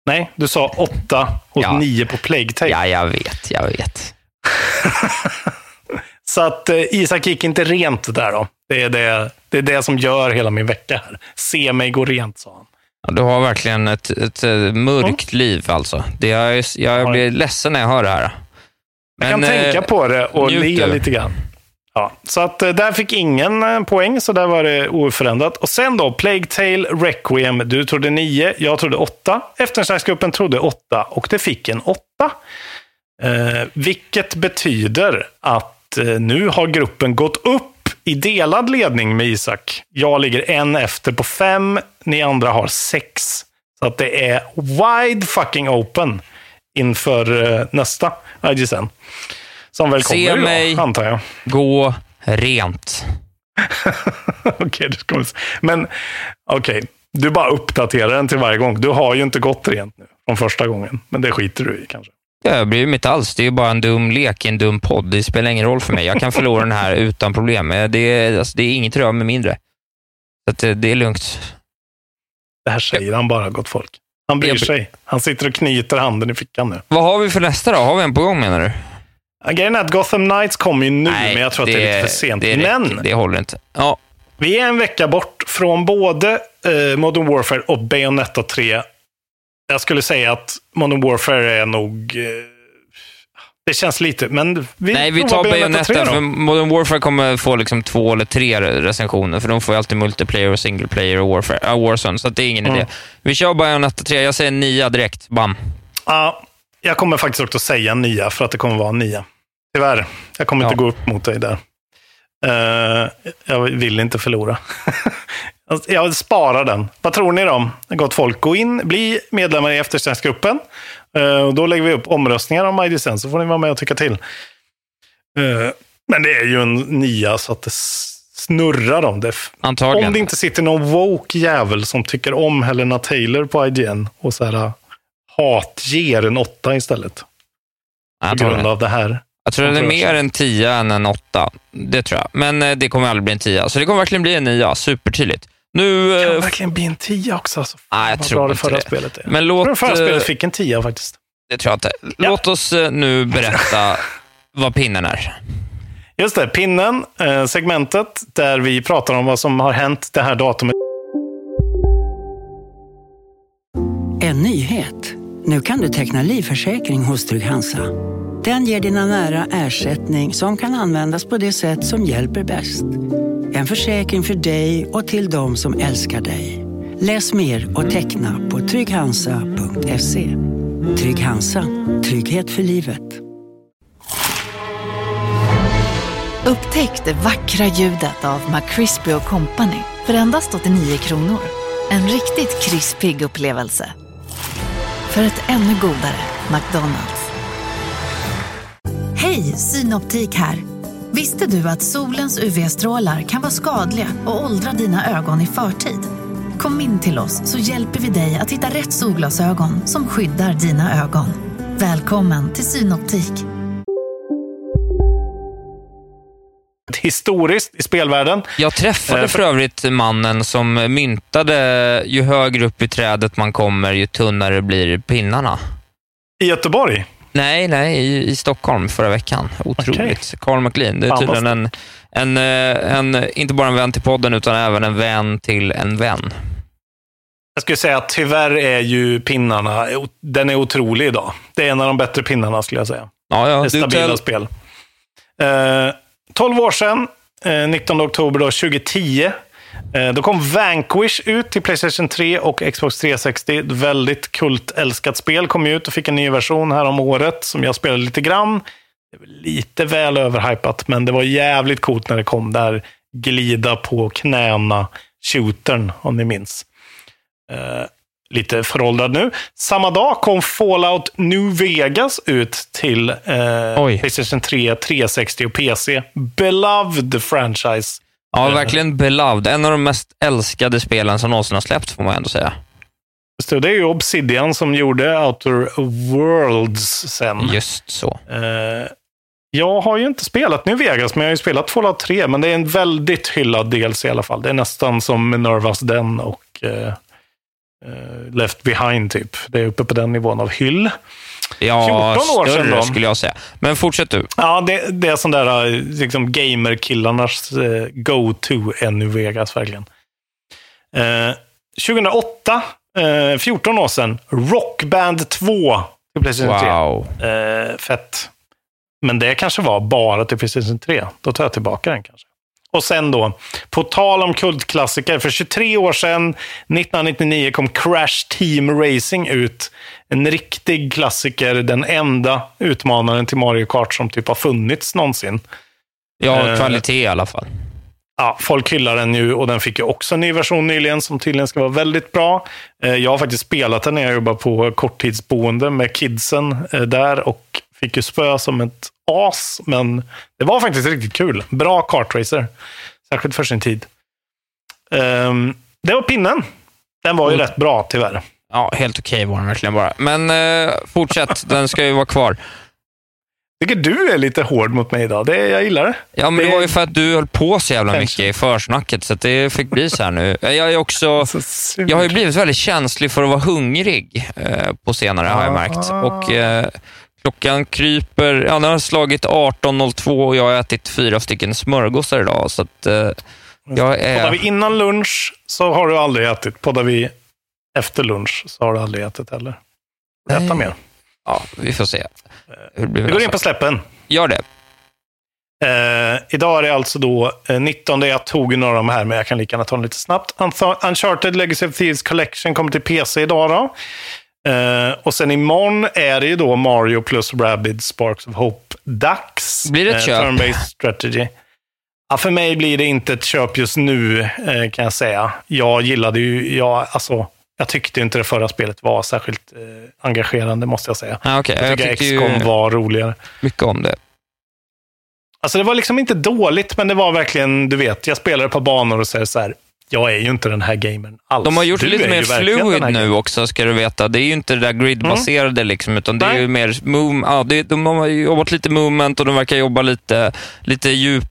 Nej, du sa åtta och Ja. nio på Plague Tale. Ja, jag vet, jag vet. Så att eh, Isak gick inte rent där då. Det är det, det är det som gör hela min vecka här. Se mig gå rent, sa han. Du har verkligen ett, ett, eh, mörkt liv alltså. Det är, jag blir ledsen när jag hör det här. Jag kan Men, eh, tänka på det och le lite grann. Ja, så att eh, där fick ingen eh, poäng, så där var det oförändrat. Och sen då, Plague Tale Requiem. Du trodde nio, jag trodde åtta. Eftersnacksgruppen trodde åtta och det fick en åtta. Eh, vilket betyder att eh, nu har gruppen gått upp i delad ledning med Isak. Jag ligger en efter på fem, ni andra har sex. Så att det är wide fucking open inför eh, nästa IGSN. Som väl Se kommer idag, mig. antar jag. Gå rent. Okej, det kommer... Men okej, du bara uppdaterar den till varje gång. Du har ju inte gått rent nu från första gången. Men det skiter du i kanske. Ja, Jag bryr mig inte alls. Det är ju bara en dum lek i en dum podd. Det spelar ingen roll för mig. Jag kan förlora den här utan problem. Det är, alltså, det är inget rör med mindre. Så att eh, det är lugnt. Det här säger han bara, gott folk. Han bryr Jag- sig. Han sitter och knyter handen i fickan nu. Vad har vi för nästa då? Har vi en på gång menar du? Grejen är att Gotham Knights kommer ju nu, men jag tror att det, är lite för sent. Det, men det håller inte. Ja, vi är en vecka bort från både eh, Modern Warfare och Bayonetta 3. Jag skulle säga att Modern Warfare är nog... Eh, det känns lite, men vi Nej, vi tar Bayonetta, 3 då. för Modern Warfare kommer få liksom två eller tre recensioner, för de får ju alltid multiplayer och single player och Warfare, äh, Warzone, så det är ingen Mm. idé. Vi kör Bayonetta 3, jag säger nia direkt, bam. Ja, jag kommer faktiskt också säga nia för att det kommer vara nia. Tyvärr, jag kommer Ja. inte gå upp mot dig där. Eh, jag vill inte förlora. jag sparar den. Vad tror ni då? Gott folk, gå in, bli medlemmar i eftersnacksgruppen. Eh, då lägger vi upp omröstningar om IDSN, så får ni vara med och tycka till. Eh, men det är ju en nia så att det snurrar om det. Antagligen. Om det inte sitter någon woke jävel som tycker om Helena Taylor på IGN och så här hatger en åtta istället. På grund av det här. Jag tror det är mer en 10 än en 8. Det tror jag. Men eh, det kommer aldrig bli en 10. Så det kommer verkligen bli en 9. Supertydligt. Nu... Det eh, kan verkligen bli en tia också. Alltså. Nej, jag Vad tror bra det inte förra det. spelet är. Men låt... förra eh, spelet fick en tia faktiskt. Det tror jag inte. Låt oss eh, nu berätta vad pinnen är. Just det, pinnen, segmentet där vi pratar om vad som har hänt det här datumet. En nyhet. Nu kan du teckna livförsäkring hos Trygg-Hansa. Den ger dina nära ersättning som kan användas på det sätt som hjälper bäst. En försäkring för dig och till de som älskar dig. Läs mer och teckna på trygghansa.se. Trygg Hansa. Trygghet för livet. Upptäck det vackra ljudet av McCrispy Company för endast 89 kronor. En riktigt krispig upplevelse. För ett ännu godare McDonalds. Hej, Synoptik här. Visste du att solens UV-strålar kan vara skadliga och åldra dina ögon i förtid? Kom in till oss så hjälper vi dig att hitta rätt solglasögon som skyddar dina ögon. Välkommen till Synoptik. Historiskt i spelvärlden. Jag träffade Eh, för övrigt mannen som myntade ju högre upp i trädet man kommer, ju tunnare blir pinnarna. I Göteborg. Nej, nej, i, i Stockholm förra veckan. Otroligt. Carl McLean. Det är tydligen en, en, eh, en, inte bara en vän till podden, utan även en vän till en vän. Jag skulle säga att tyvärr är ju pinnarna, den är otrolig idag. Det är en av de bättre pinnarna skulle jag säga. Ja, ja, Det är stabila spel. Eh, 12 år sedan, eh, 19 oktober då, 2010, eh, då kom Vanquish ut till Playstation 3 och Xbox 360. Ett väldigt kultälskat spel kom ut och fick en ny version här om året som jag spelade lite grann. Det väl lite väl överhypat, men det var jävligt coolt när det kom där glida på knäna shootern, om ni minns. Eh, lite föråldrad nu. Samma dag kom Fallout New Vegas ut till eh. Playstation 3, 360 och PC. Beloved franchise. Ja, verkligen beloved. En av de mest älskade spelen som någonsin har släppts, får man ändå säga. Det är ju Obsidian som gjorde Outer Worlds sen. Just så. Eh, jag har ju inte spelat New Vegas, men jag har ju spelat Fallout 3. Men det är en väldigt hyllad DLC i alla fall. Det är nästan som Minervas Den och eh, eh, Left Behind typ. Det är uppe på den nivån av hyll. Ja, 14 år sedan större då. skulle jag säga. Men fortsätt du. Ja, det, det är sån där eh, liksom gamerkillarnas eh, go-to är New Vegas verkligen. Eh, 2008, eh, 14 år sedan, Rockband 2 till Playstation 3. Wow. Eh, fett. Men det kanske var bara till Playstation 3. Då tar jag tillbaka den kanske. Och sen då, på tal om kultklassiker, för 23 år sedan, 1999, kom Crash Team Racing ut. En riktig klassiker, den enda utmanaren till Mario Kart som typ har funnits någonsin. Ja, Eh, kvalitet i alla fall. Ja, folk hyllar den ju och den fick ju också en ny version nyligen som tydligen ska vara väldigt bra. Eh, Jag har faktiskt spelat den när jag jobbar på korttidsboende med kidsen eh, där och fick ju spö som ett as, men det var faktiskt riktigt kul. Bra kartracer, särskilt för sin tid. Ehm, Det var pinnen. Den var ju Mm. rätt bra tyvärr. Ja, helt okej var den verkligen bara. Men eh, fortsätt, den ska ju vara kvar. Tycker du är lite hård mot mig idag. Det, jag gillar det. Ja, men det var ju för att du höll på så jävla mycket i försnacket, så det fick bli så här nu. Jag är också... Jag har ju blivit väldigt känslig för att vara hungrig eh, på senare, har jag märkt. Och eh, klockan kryper... Ja, den har slagit 18.02 och jag har ätit fyra stycken smörgåsar idag, så att eh, jag Poddar är... vi innan lunch så har du aldrig ätit. Poddar vi efter lunch så har du aldrig ätit heller. Nej. mer. Ja, vi får se. Vi går in på släppen. Gör det. Eh, idag är det alltså då eh, 19. Jag tog några av de här, men jag kan lika gärna ta dem lite snabbt. Uncharted Legacy of Thieves Collection kommer till PC idag. Då. Eh, och sen imorgon är det ju då Mario plus Rabbids Sparks of Hope-dags. Blir det ett köp? Turn-based strategy. Ja, för mig blir det inte ett köp just nu, eh, kan jag säga. Jag gillade ju, jag, alltså, jag tyckte inte det förra spelet var särskilt eh, engagerande, måste jag säga. Ah, okay. Jag tycker jag tyckte XCOM var roligare. mycket om det. Alltså det var liksom inte dåligt, men det var verkligen, du vet, jag spelar ett par banor och säger så här, jag är ju inte den här gamern alls. De har gjort Du det lite mer fluid nu också, ska du veta. Det är ju inte det där gridbaserade, liksom, utan det är Nej. ju mer move, ja, det, de har jobbat lite movement och de verkar jobba lite, lite djup,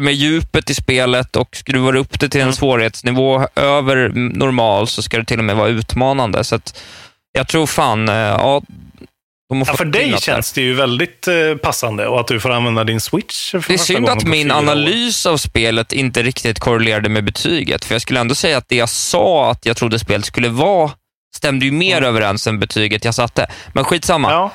med djupet i spelet och skruvar upp det till en Mm. svårighetsnivå över normal så ska det till och med vara utmanande. Så jag tror fan, eh, ja, de Ja, för dig känns det ju väldigt eh, passande och att du får använda din switch. Det är synd att min analys av spelet inte riktigt korrelerade med betyget. För jag skulle ändå säga att det jag sa att jag trodde spelet skulle vara stämde ju mer överens än betyget jag satte. Men skitsamma. Ja.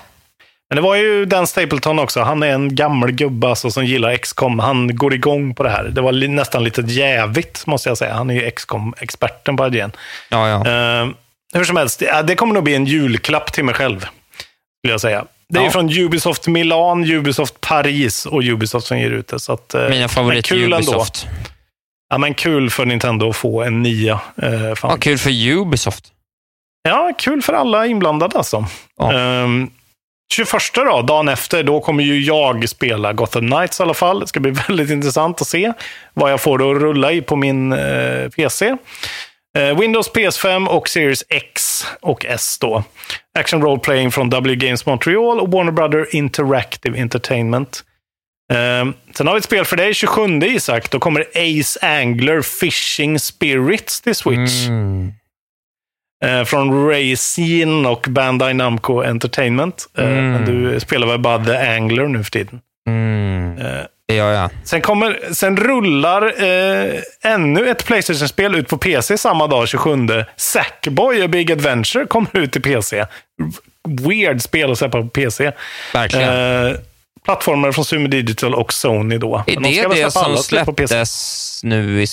Men det var ju Dan Stapleton också. Han är en gammal gubbe alltså, som gillar XCOM. Han går igång på det här. Det var li- nästan lite jävigt, måste jag säga. Han är ju XCOM-experten på IGN. Ja, ja. Eh, hur som helst, det, det kommer nog bli en julklapp till mig själv. Skulle jag säga. Det är Ja. från Ubisoft Milan, Ubisoft Paris och Ubisoft som ger ut det. Så att, eh, Mina favorit kul ändå. Ubisoft. Ja, men kul för Nintendo att få en nia. Fan. Ja, kul för Ubisoft. Ja, kul för alla inblandade alltså. Ja. Ehm, 21 då, dagen efter, då kommer ju jag spela Gotham Knights i alla fall. Det ska bli väldigt intressant att se vad jag får det att rulla i på min eh, PC. Eh, Windows, PS5 och Series X och S då. Action Role Playing från W Games Montreal och Warner Brother Interactive Entertainment. Eh, sen har vi ett spel för dig, 27 Isak. Då kommer Ace Angler Fishing Spirits till Switch. Mm. Eh, från Racine och Bandai Namco Entertainment. Eh, Mm. Du spelar väl bara The Angler nu för tiden. Mm. Eh, Det gör jag. sen, kommer, sen rullar eh, ännu ett Playstation-spel ut på PC samma dag, 27. Sackboy A Big Adventure kommer ut till PC. Weird spel att släppa på PC. Verkligen. Eh, plattformar från Sumo Digital och Sony då. är Men de det det som släpptes nu i,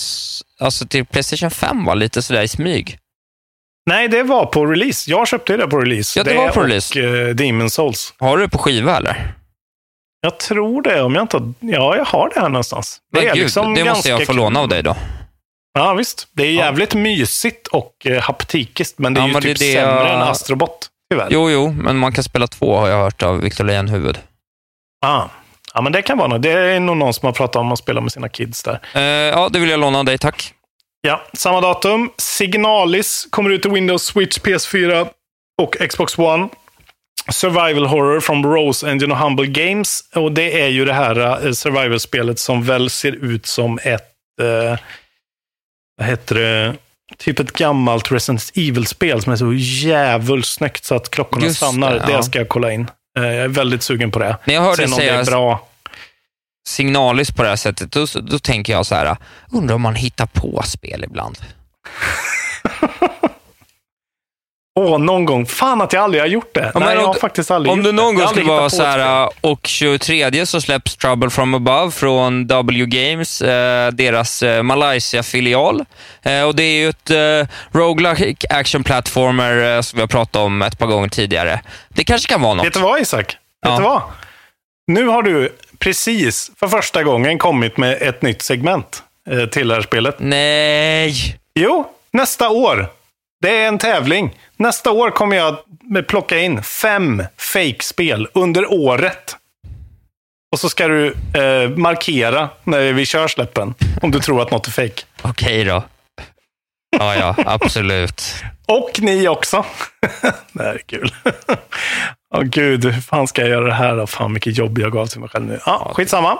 alltså till Playstation 5? var Lite sådär i smyg. Nej, det var på release. Jag köpte det på release. Ja, det var på release. och eh, Demon Souls. Har du det på skiva eller? Jag tror det, om jag inte har... Ja, jag har det här någonstans. Det Men är gud, liksom det måste jag få låna av dig då. Ja, visst. Det är jävligt mysigt och eh, haptikiskt, men det är Ja, ju typ det det sämre jag- än Astrobot, tyvärr. Jo, jo, men man kan spela två har jag hört av Victor Lejonhuvud. Ah. Ja, men det kan vara något. Det är nog någon som har pratat om att spela med sina kids där. Eh, ja, det vill jag låna av dig, tack. Ja, samma datum. Signalis kommer ut till Windows, Switch, PS4 och Xbox One. Survival Horror från Rose Engine och Humble Games. Och det är ju det här uh, survival-spelet som väl ser ut som ett... eh, vad heter det? Typ ett gammalt Resident Evil-spel som är så jävligt snyggt så att klockorna Just det, stannar. Det, ja. ska jag kolla in. Eh, jag är väldigt sugen på det. När jag hörde Sen om det säga är bra. Signalis på det här sättet, då, då tänker jag så här, undrar om man hittar på spel ibland. Åh, någon gång. Fan att jag aldrig har gjort det. Ja, Nej, jag om har du- faktiskt aldrig Om du någon gång skulle vara så här, och 23 så släpps Trouble from Above från W Games, eh, deras eh, Malaysia-filial. Eh, och det är ju ett eh, roguelike action platformer eh, som vi har pratat om ett par gånger tidigare. Det kanske kan vara något. Vet du vad Isak? Ja. Vet du vad? Nu har du precis för första gången kommit med ett nytt segment eh, till det här spelet. Nej! Jo, nästa år. Det är en tävling. Nästa år kommer jag plocka in fem fake-spel under året. Och så ska du eh, markera när vi kör släppen. Om du tror att något är fake. Okej då. Ja, ja, absolut. Och ni också. det här är kul. Åh gud, hur fan ska jag göra det här då? Fan vilket jobb jag gav till mig själv nu. Ja, skitsamma.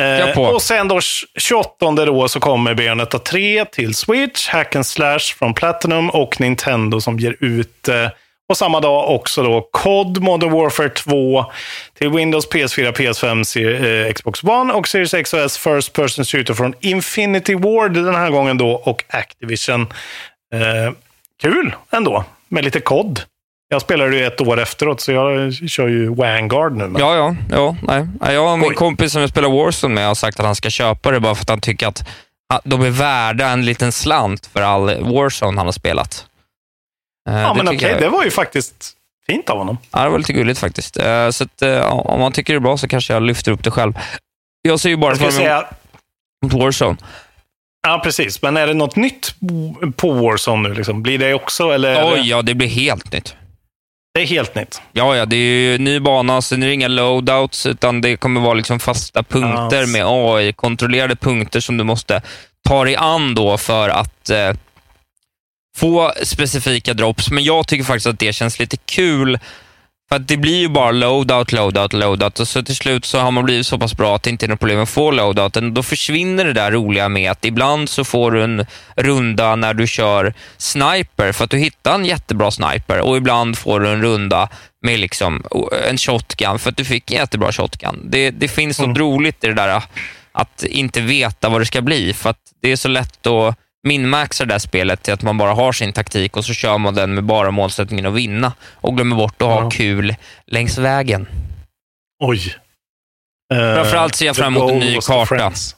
Eh, och sen då 28 då så kommer Bayonetta 3 till Switch, Hack and Slash från Platinum och Nintendo som ger ut eh, och samma dag också då COD Modern Warfare 2 till Windows, PS4, PS5, Se- eh, Xbox One och Series X och S First Person Shooter från Infinity Ward den här gången då och Activision. Eh, kul ändå med lite COD. Jag spelade ju ett år efteråt så jag kör ju Vanguard nu. Men... Ja, ja. ja nej. Ja, Jag och min Oj. kompis som jag spelar Warzone med har sagt att han ska köpa det bara för att han tycker att de är värda en liten slant för all Warzone han har spelat. Eh, Ja, men tycker okej, jag- det var ju faktiskt fint av honom. Ja, det var lite gulligt faktiskt. Eh, Så att, eh, om man tycker det är bra så kanske jag lyfter upp det själv. Jag ser ju bara fram emot säga, Warzone. ja, precis. Men är det något nytt på Warzone nu? Liksom? Blir det också? Eller Oj, det, ja, det blir helt nytt. Det är helt nytt? Ja, ja, det är ju ny bana, sen är det inga loadouts, utan det kommer vara liksom fasta punkter Yes. med AI-kontrollerade punkter som du måste ta dig an då för att eh, få specifika drops. Men jag tycker faktiskt att det känns lite kul, för det blir ju bara loadout, loadout, loadout. Och så till slut så har man blivit så pass bra att det inte är något problem att få loadouten. Då försvinner det där roliga med att ibland så får du en runda när du kör sniper. För att du hittar en jättebra sniper. Och ibland får du en runda med liksom en shotgun. För att du fick en jättebra shotgun. Det, det finns något roligt i det där att inte veta vad det ska bli. För att det är så lätt att minmaxa det där spelet till att man bara har sin taktik och så kör man den med bara målsättningen att vinna och glömmer bort att ha Ja. kul längs vägen. Oj. Eh, Framförallt ser jag fram emot en ny karta. friends.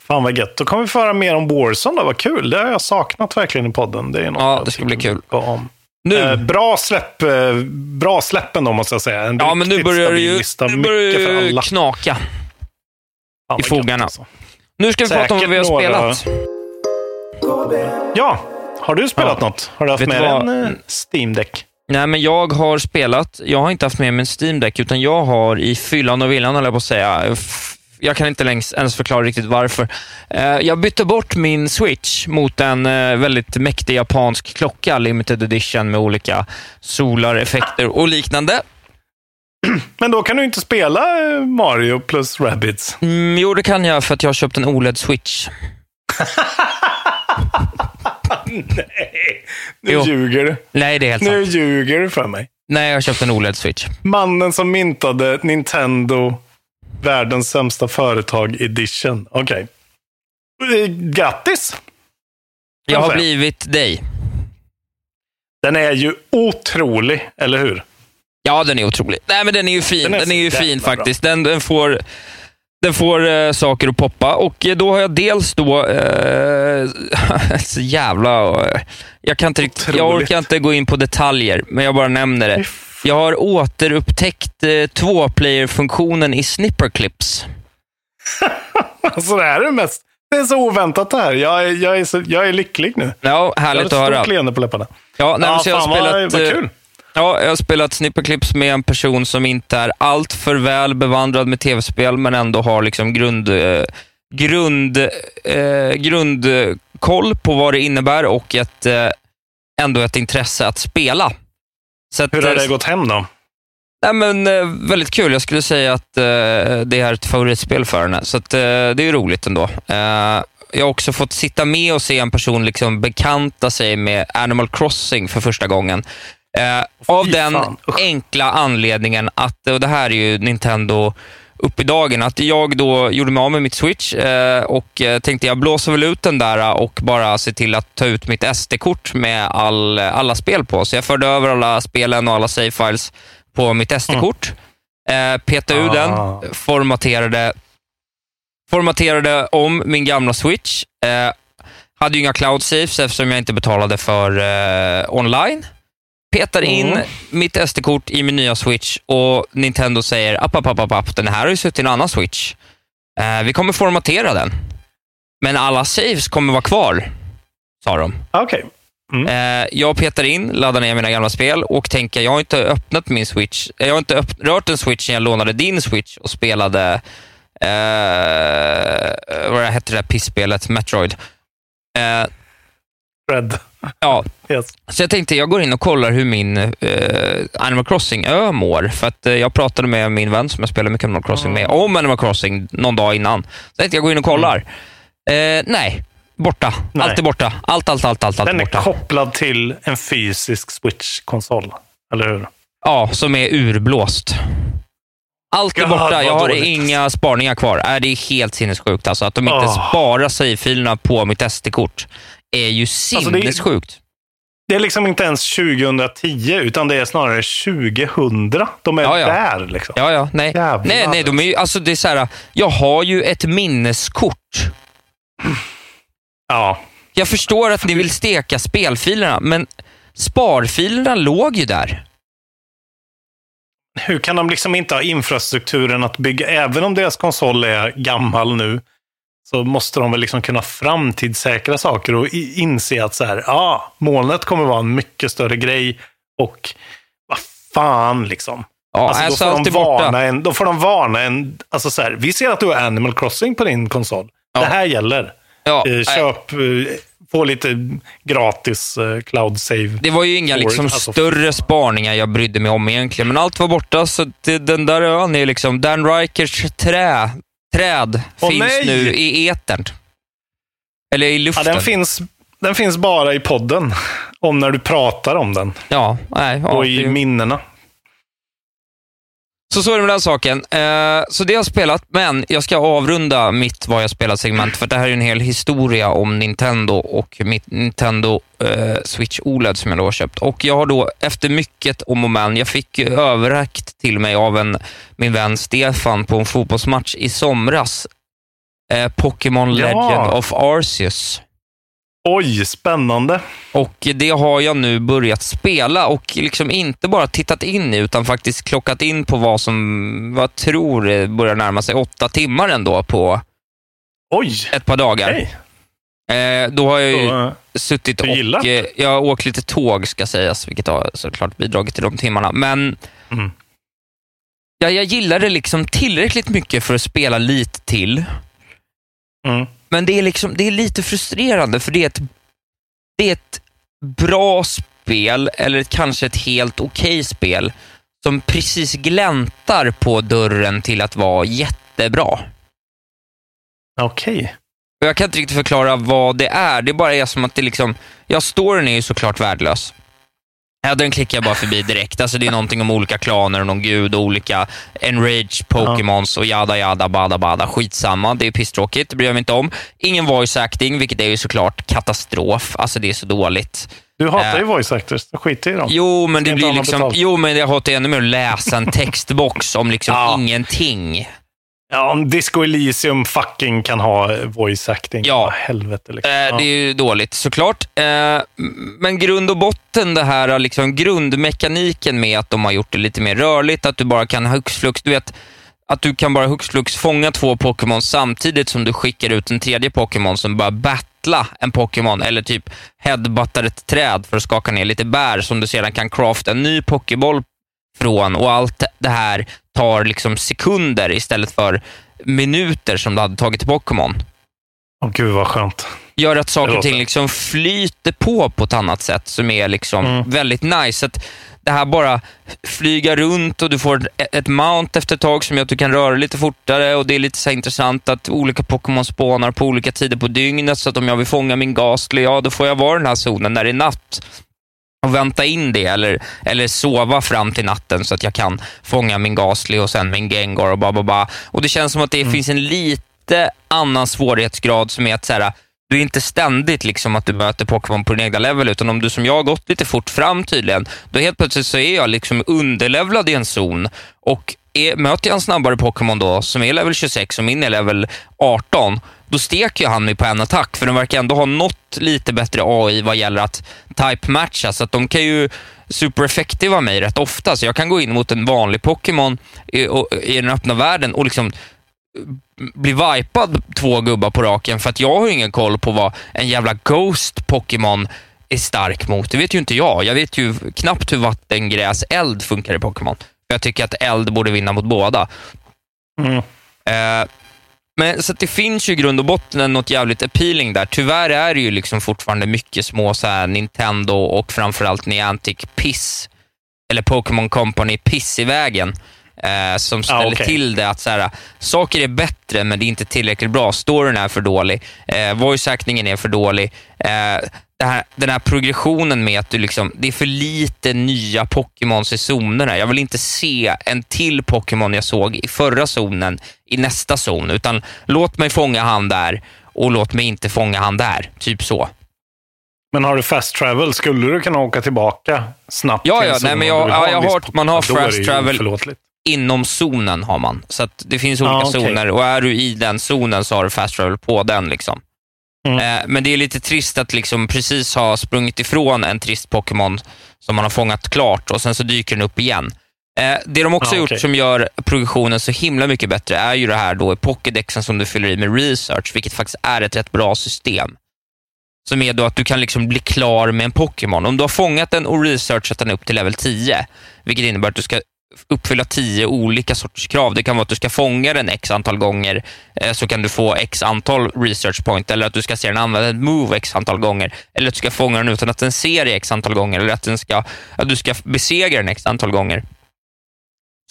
Fan vad gött. Då kommer vi få höra mer om Warzone. Då. Vad kul. Det har jag saknat verkligen i podden. Det är något Ja, det ska bli kul. Om. Nu, Eh, bra släpp. Eh, bra släppen då måste jag säga. En ja, men nu börjar det ju nu börjar knaka. Fan, i fogarna. alltså. Nu ska vi prata om vad vi har Säkert några- spelat. Ja, har du spelat Ja. något? Har du haft Vet med dig vad? en eh, Steam Deck? Nej, men jag har spelat. Jag har inte haft med mig en Steam Deck, utan jag har i fyllan och villan, höll jag på att säga. Jag kan inte ens förklara riktigt varför. Eh, Jag bytte bort min Switch mot en eh, väldigt mäktig japansk klocka, limited edition med olika solar, effekter och liknande. Men då kan du inte spela Mario plus Rabbids. Mm, jo, det kan jag för att jag har köpt en OLED-switch. Nej, nu Jo. ljuger du. Nej, det är helt Nu sant. ljuger du för mig. Nej, jag har köpt en OLED-switch. Mannen som myntade Nintendo, världens sämsta företag edition. Okej. Eh, Grattis! Jag har blivit dig. Den är ju otrolig, eller hur? Ja, den är otrolig. Nej, men den är ju fin. Den Den är är, så ju fin faktiskt. Den, den får, den får eh, saker att poppa och eh, då har jag dels då... Eh, så jävla... eh, jag, kan inte jag orkar inte gå in på detaljer, men jag bara nämner det. Jag har återupptäckt eh, tvåplayer-funktionen i Snipperclips. Alltså det här är mest... Det är så oväntat det här. Jag är, jag är, så, jag är lycklig nu. Ja, Jag har härligt ett stort leende på läpparna. Ja, nej, Ja, så jag har fan, vad- spelat, vad eh, kul. Ja, jag har spelat Snipperclips med en person som inte är allt för väl bevandrad med tv-spel, men ändå har liksom grund, eh, grund, eh, grundkoll på vad det innebär och ett, eh, ändå ett intresse att spela. Så att, Hur har eh, det gått hem då? Nej, men, eh, väldigt kul. Jag skulle säga att eh, det är ett favoritspel för henne, så att, det är roligt ändå. Jag har också fått sitta med och se en person liksom bekanta sig med Animal Crossing för första gången. Eh, av den enkla anledningen att, och det här är ju Nintendo upp i dagen, att jag då gjorde mig av med mitt Switch eh, och eh, tänkte jag blåser väl ut den där och bara se till att ta ut mitt SD-kort med all, alla spel på. Så jag förde över alla spelen och alla save-files på mitt SD-kort. Eh, petade ur Ah. den, formaterade, formaterade om min gamla Switch. Eh, hade ju inga cloud saves eftersom jag inte betalade för eh, online. Petar in Mm. mitt SD-kort i min nya Switch och Nintendo säger app, app, app, app, app den här har ju suttit i en annan Switch. Eh, vi kommer formatera den. Men alla saves kommer vara kvar, sa de. Okej. Eh, jag petar in, laddar ner mina gamla spel och tänker, jag har inte öppnat min Switch. Jag har inte rört en Switch sen jag lånade din Switch och spelade, eh, vad hette det där pissspelet, Metroid. Eh, Red. Ja, Yes. så jag tänkte, jag går in och kollar hur min eh, Animal Crossing-ö mår. För att eh, jag pratade med min vän som jag spelar mycket Animal Crossing med, om Animal Crossing någon dag innan. Så tänkte, jag går in och kollar. Eh, nej, borta. Nej. Allt är borta. Allt, allt, allt, allt, allt Den är borta. kopplad till en fysisk Switch-konsol. Eller hur? Ja, som är urblåst. Allt är borta. Jag har inga sparningar kvar. Äh, det är helt sinnessjukt. Alltså, att de inte Åh. sparar save-filerna på mitt SD-kort är ju Alltså, det är- sinnessjukt. Det är liksom inte ens 2010, utan det är snarare 2000. De är Ja, ja. där liksom. Ja, ja. Nej, Jävlar. nej, nej de är ju, alltså, det är så här, jag har ju ett minneskort. Ja. Jag förstår att ni vill steka spelfilerna, men sparfilerna låg ju där. Hur kan de liksom inte ha infrastrukturen att bygga, även om deras konsol är gammal nu, så måste de väl liksom kunna framtidssäkra saker och inse att så här, ja, ah, molnet kommer vara en mycket större grej och vad fan liksom. Ja, alltså, alltså då, får de varna en, då får de varna en, alltså så här, vi ser att du har Animal Crossing på din konsol. Ja. Det här gäller. Ja, Eh, Köp, eh, få lite gratis eh, cloud save. Det var ju inga liksom Alltså, större spaningar jag brydde mig om egentligen, men allt var borta. Så det, den där ön är liksom, Dan Rikers trä, träd Åh, finns nej! nu i etern. Eller i Ja, luften. den, finns, den finns bara i podden. Om när du pratar om den. Ja, nej, ja, och i det- minnena. Så så är det med den saken. Eh, så det har jag spelat, men jag ska avrunda mitt vad jag spelat segment, för det här är en hel historia om Nintendo och mitt Nintendo eh, Switch OLED som jag då har köpt. Och jag har då efter mycket om och men, jag fick överräckt till mig av en, min vän Stefan på en fotbollsmatch i somras, eh, Pokémon Ja. Legend of Arceus. Oj, spännande. Och det har jag nu börjat spela och liksom inte bara tittat in i utan faktiskt klockat in på vad som, vad jag tror börjar närma sig åtta timmar ändå på Oj, ett par dagar. okej. Eh, då har jag ju Så, eh, suttit och eh, jag har åkt lite tåg ska sägas, vilket har såklart bidragit till de timmarna. Men Mm. ja, jag gillar det liksom tillräckligt mycket för att spela lite till. Mm. Men det är, liksom, det är lite frustrerande för det är ett, det är ett bra spel, eller kanske ett helt okej spel, som precis gläntar på dörren till att vara jättebra. Okej. Och Jag kan inte riktigt förklara vad det är. Det bara är som att det liksom... Ja, storyn är ju såklart värdelös. Ja, den klickar jag bara förbi direkt. Alltså det är någonting om olika klaner och någon gud och olika enraged Pokémons och jada jada bada bada. Skitsamma, det är pisstråkigt, det bryr jag mig inte om. Ingen voice acting, vilket är ju såklart katastrof. Alltså det är så dåligt. Du hatar Eh, ju voice actors, skit i dem. Jo, men det blir liksom... betalt. Jo, men jag hatar ännu mer att läsa en textbox om liksom Ja. ingenting. Ja, om Disco Elysium fucking kan ha voice acting. Ja. Vad helvete. Liksom. Eh, Ja. Det är ju dåligt såklart. Eh, men grund och botten, det här liksom grundmekaniken med att de har gjort det lite mer rörligt, att du bara kan hux flux, du vet, att du kan bara hux flux fånga två Pokémon samtidigt som du skickar ut en tredje Pokémon som bara battla en Pokémon eller typ headbuttar ett träd för att skaka ner lite bär som du sedan kan crafta en ny Pokéboll från och allt det här tar liksom sekunder istället för minuter som du hade tagit till Pokémon Åh, gud vad skönt. gör att saker och ting liksom flyter på på ett annat sätt som är liksom Mm. väldigt nice. Att det här bara flyga runt och du får ett, mount efter ett tag som gör att du kan röra lite fortare och det är lite så intressant att olika Pokémon spånar på olika tider på dygnet så att om jag vill fånga min Gastly, ja då får jag vara i den här zonen när det är natt och vänta in det eller, eller sova fram till natten så att jag kan fånga min Gastly och sen min Gengar och ba, ba, ba. Och det känns som att det finns en lite annan svårighetsgrad som är att så här, du är inte ständigt liksom att du möter Pokémon på din egna level, utan om du som jag har gått lite fort fram tydligen, då helt plötsligt så är jag liksom underlevlad i en zon och är, möter jag en snabbare Pokémon då som är level 26 och min är level 18, då steker ju han mig på en attack, för de verkar ändå ha något lite bättre AI vad gäller att type-matcha, så att de kan ju super-effektiva mig rätt ofta. Så jag kan gå in mot en vanlig Pokémon i, i den öppna världen och liksom bli vipad två gubbar på raken för att jag har ingen koll på vad en jävla Ghost Pokémon är stark mot. Det vet ju inte jag. Jag vet ju knappt hur vatten, gräs, eld funkar i Pokémon. Jag tycker att eld borde vinna mot båda. Mm. Eh, men så att det finns ju i grund och botten något jävligt appealing där. Tyvärr är det ju liksom fortfarande mycket små så här Nintendo och framförallt Niantic piss, eller Pokémon Company piss i vägen. Eh, som ställer okej. till det att så här, saker är bättre men det är inte tillräckligt bra. Storyn är för dålig. Eh, voice-actingen är för dålig. Eh, här, den här progressionen med att du liksom, det är för lite nya Pokémons i zonerna. Jag vill inte se en till Pokémon jag såg i förra zonen i nästa zon, utan låt mig fånga han där och låt mig inte fånga han där. Typ så. Men har du fast travel, skulle du kunna åka tillbaka snabbt? Ja, ja, nej, men jag- du vill ja, ha en jag har man har fast travel. Inom zonen har man. Så det finns olika Ja, okej. zoner och är du i den zonen så har du fast travel på den. Liksom. Eh, men det är lite trist att liksom precis ha sprungit ifrån en trist Pokémon som man har fångat klart och sen så dyker den upp igen. Eh, det de också Ah, okej. gjort som gör progressionen så himla mycket bättre är ju det här då i Pokédexen som du fyller i med research, vilket faktiskt är ett rätt bra system. Som är då att du kan liksom bli klar med en Pokémon. Om du har fångat den och researchat den upp till level 10, vilket innebär att du ska uppfylla tio olika sorters krav. Det kan vara att du ska fånga den x antal gånger, eh, så kan du få x antal research point, eller att du ska se den använda ett move x antal gånger, eller att du ska fånga den utan att den ser dig x antal gånger, eller att, den ska, att du ska besegra den x antal gånger.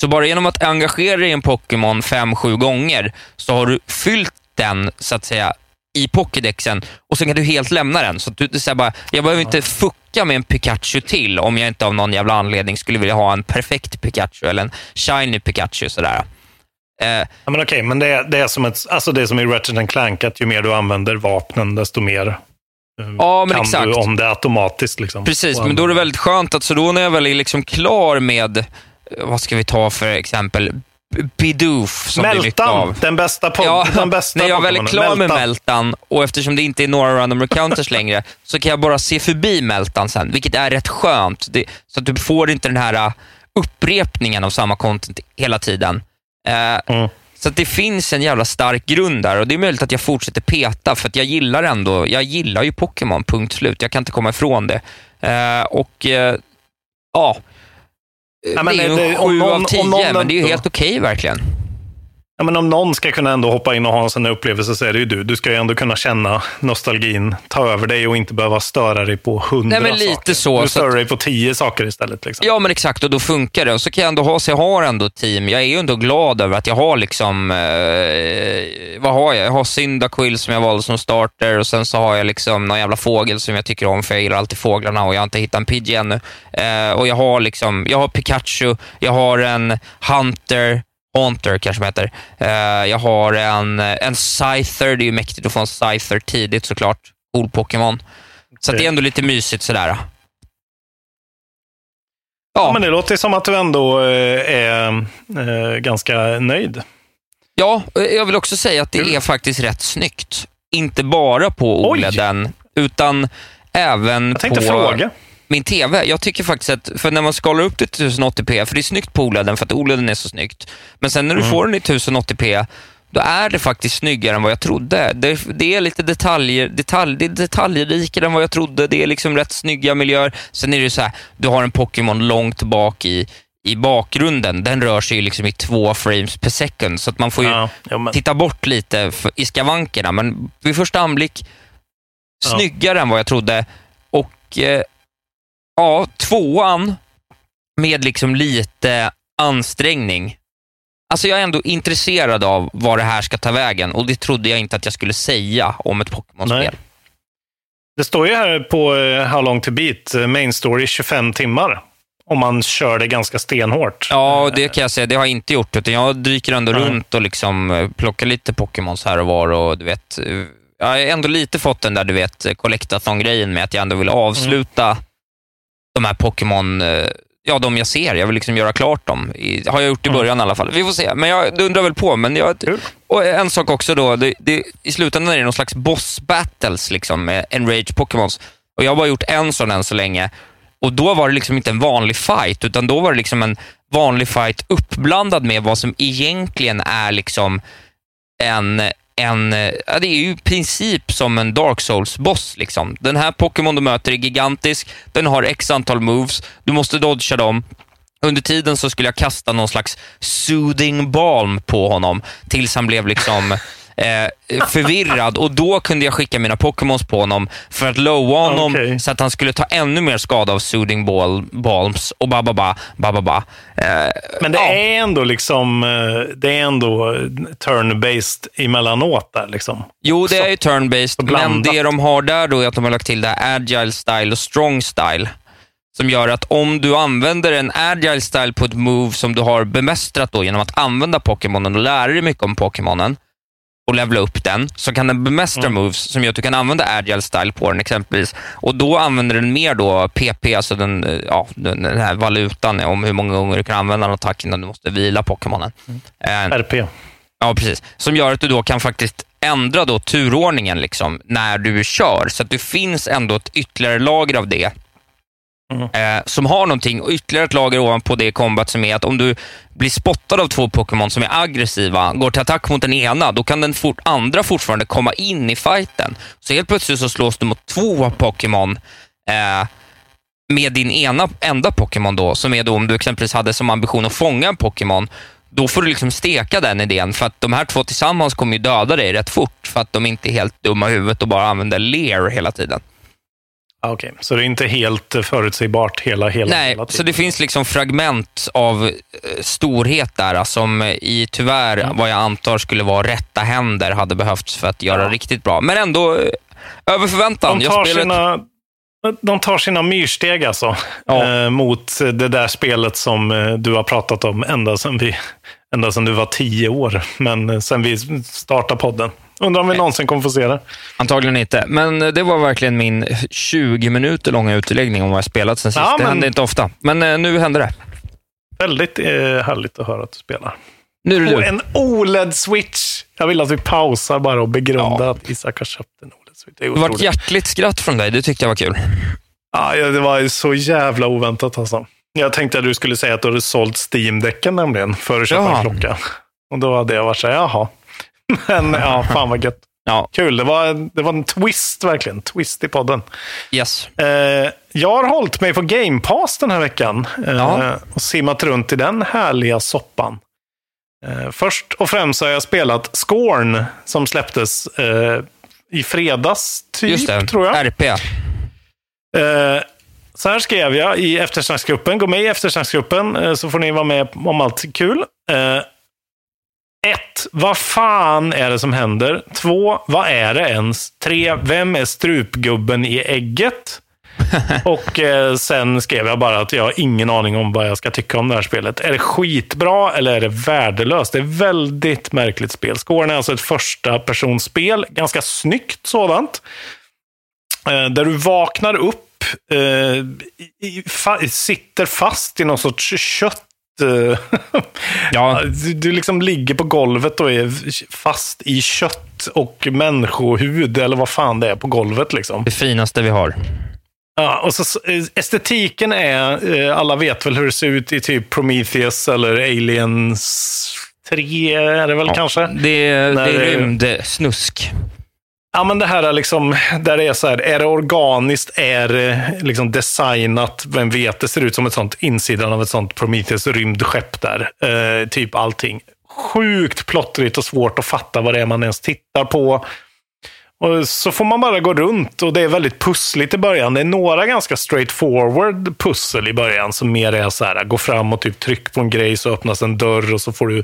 Så bara genom att engagera dig i en Pokémon 5-7 gånger så har du fyllt den, så att säga, i Pokédexen och sen kan du helt lämna den. Så du, så bara, jag behöver inte fucka med en Pikachu till om jag inte av någon jävla anledning skulle vilja ha en perfekt Pikachu eller en shiny Pikachu. Sådär. Eh, Ja, men okej, men det är, det, är som ett, alltså det är som i Ratchet Clank, att ju mer du använder vapnen, desto mer eh, Ja, men kan exakt. du om det automatiskt. Liksom, Precis, men då är det väldigt skönt att så då när jag väl är liksom klar med, eh, vad ska vi ta för exempel, Bidoof som det är mycket Meltan, av. den bästa, po- Ja, den bästa när jag väl är Pokémonen. klar med Meltan. Och eftersom det inte är några random encounters längre så kan jag bara se förbi Meltan sen, vilket är rätt skönt. Det, så att du får inte den här upprepningen av samma content hela tiden. Eh, Mm. Så att det finns en jävla stark grund där och det är möjligt att jag fortsätter peta för att jag gillar ändå, jag gillar ju Pokémon, punkt slut. Jag kan inte komma ifrån det. Eh, och eh, ja, Ja, men det är ju en sju av tio, men det är ju helt okej verkligen. Ja, men om någon ska kunna ändå hoppa in och ha en sån här upplevelse så är det ju du. Du ska ju ändå kunna känna nostalgin ta över dig och inte behöva störa dig på hundra Nej, men lite saker. så, Du stör att- dig på tio saker istället. Liksom. Ja, men exakt. Och då funkar det. Och så kan jag ändå ha, så jag har ändå team. Jag är ju ändå glad över att jag har liksom, eh, vad har jag? Jag har Cyndaquil som jag valde som starter och sen så har jag liksom någon jävla fågel som jag tycker om, för jag gillar alltid fåglarna och jag har inte hittat en Pidgey ännu. Eh, och jag har liksom, jag har Pikachu, jag har en Hunter, Haunter kanske de heter. Eh, jag har en, en Scyther, det är ju mäktigt att få en Scyther tidigt såklart. Cool Pokémon. Så det är ändå lite mysigt sådär. Ja. men det låter som att du ändå eh, är eh, ganska nöjd. Ja, jag vill också säga att det är faktiskt rätt snyggt. Inte bara på Oj. OLEDen, utan även Jag tänkte på fråga. Min TV. Jag tycker faktiskt att, för när man skalar upp det till 1080p, för det är snyggt på OLEDen för att OLEDen är så snyggt, men sen när du Mm. får den i 1080p, då är det faktiskt snyggare än vad jag trodde. Det, det är lite detaljer, detalj, det är detaljrikare än vad jag trodde. Det är liksom rätt snygga miljöer. Sen är det så här, du har en Pokémon långt bak i, i bakgrunden. Den rör sig liksom i två frames per second, så att man får ju Ja, ja, men, titta bort lite för, i skavankerna. Men vid första anblick, Ja. snyggare än vad jag trodde. Och eh, ja, tvåan med liksom lite ansträngning. Alltså jag är ändå intresserad av vad det här ska ta vägen och det trodde jag inte att jag skulle säga om ett Pokémon-spel. Det står ju här på eh, How long to beat, eh, main story 25 timmar. Om man kör det ganska stenhårt. Ja, det kan jag säga. Det har jag inte gjort, utan jag dyker ändå Nej. runt och liksom eh, plockar lite Pokémons här och var och du vet, jag har ändå lite fått den där, du vet, collectathon-grejen med att jag ändå vill avsluta de här Pokémon, eh, ja, de jag ser. Jag vill liksom göra klart dem. I, har jag gjort i Mm. början i alla fall. Vi får se. Men jag undrar väl på. Men jag, och en sak också då, det, det, i slutändan är det någon slags boss battles liksom, med Enrage Pokémons. Och jag har bara gjort en sån än så länge. Och då var det liksom inte en vanlig fight, utan då var det liksom en vanlig fight uppblandad med vad som egentligen är liksom en, en eh, ja, det är ju i princip som en Dark Souls-boss. Liksom. Den här Pokémon du möter är gigantisk, den har x antal moves, du måste dodga dem. Under tiden så skulle jag kasta någon slags soothing balm på honom tills han blev liksom eh, förvirrad och då kunde jag skicka mina Pokémons på honom för att lowa honom Okej. så att han skulle ta ännu mer skada av soothing ball, balms och ba ba ba, ba, ba, ba. Eh, Men det ja. är ändå liksom, eh, det är ändå turn-based emellanåt där liksom. Jo, det är ju turn-based, men det de har där då är att de har lagt till det här agile style och strong style. Som gör att om du använder en agile style på ett move som du har bemästrat då genom att använda Pokémonen och lära dig mycket om Pokémonen och levla upp den, så kan den bemästra Mm. moves som gör att du kan använda agile style på den exempelvis. Och då använder den mer då PP, alltså den, eh, ja, den, här valutan om hur många gånger du kan använda en attack innan du måste vila Pokémonen. Eh, RP. Ja, precis. Som gör att du då kan faktiskt ändra då turordningen liksom, när du kör, så att det finns ändå ett ytterligare lager av det. Eh, som har någonting, och ytterligare ett lager ovanpå det kombat som är att om du blir spottad av två Pokémon som är aggressiva, går till attack mot den ena, då kan den fort, andra fortfarande komma in i fighten. Så helt plötsligt så slås du mot två Pokémon eh, med din ena enda Pokémon då, som är då om du exempelvis hade som ambition att fånga en Pokémon, då får du liksom steka den idén, för att de här två tillsammans kommer ju döda dig rätt fort, för att de inte är helt dumma i huvudet och bara använder leer hela tiden. Ah, Okej, så det är inte helt eh, förutsägbart hela, hela, Nej, hela så det finns liksom fragment av eh, storhet där eh, som i tyvärr, vad jag antar skulle vara rätta händer, hade behövts för att göra riktigt bra. Men ändå över förväntan. De tar, spelar ett- sina, de tar sina myrsteg alltså, eh, mot det där spelet som du har pratat om ända sedan, vi, ända sedan du var tio år. Men sen vi startade podden. Undrar om vi någonsin kommer få se det. Antagligen inte, men eh, det var verkligen min 20 minuter långa utläggning om vad jag spelat sen sist. Ja, det men- händer inte ofta, men eh, nu hände det. Väldigt eh, härligt att höra att du spelar. Nu är det Och du. en OLED-switch. Jag vill att vi pausar bara och begrundar att Isak har köpt en OLED-switch. Det Det var ett hjärtligt skratt från dig, det tyckte jag var kul. Ja, ja, det var så jävla oväntat alltså. Jag tänkte att du skulle säga att du hade sålt Steam-däcken nämligen, för att köpa Ja. en klocka. Och då hade jag varit så här, jaha. Men ja, fan vad gött. Ja. Kul, det var, det var en twist verkligen. Twist i podden. Yes. Eh, jag har hållit mig på Game Pass den här veckan eh, Ja. och simmat runt i den härliga soppan. Eh, först och främst har jag spelat Scorn som släpptes eh, i fredags, typ, Just det, tror jag. RP. Eh, så här skrev jag i eftersnacksgruppen. Gå med i eftersnacksgruppen eh, så får ni vara med om allt kul. Eh, ett, vad fan är det som händer? Två, vad är det ens? Tre, vem är strupgubben i ägget? Och eh, sen skrev jag bara att jag har ingen aning om vad jag ska tycka om det här spelet. Är det skitbra eller är det värdelöst? Det är väldigt märkligt spel. Scoren är alltså ett första personspel, ganska snyggt sådant. Eh, där du vaknar upp, eh, i, fa, sitter fast i någon sorts kött. Eh, Ja. du, du liksom ligger på golvet och är fast i kött och människohud, eller vad fan det är på golvet. Liksom. Det finaste vi har. Ja, och så, eh, estetiken är, eh, alla vet väl hur det ser ut i typ Prometheus eller Aliens 3 är det väl kanske? Det är, När det är rymdsnusk. Ja, men det här är liksom, där det är så här, är det organiskt, är det eh, liksom designat, vem vet, det ser ut som ett sånt insidan av ett sånt Prometheus rymdskepp där. Eh, typ allting. Sjukt plottrigt och svårt att fatta vad det är man ens tittar på. Och så får man bara gå runt och det är väldigt pussligt i början. Det är några ganska straightforward pussel i början som mer är så här, gå fram och typ tryck på en grej så öppnas en dörr och så får du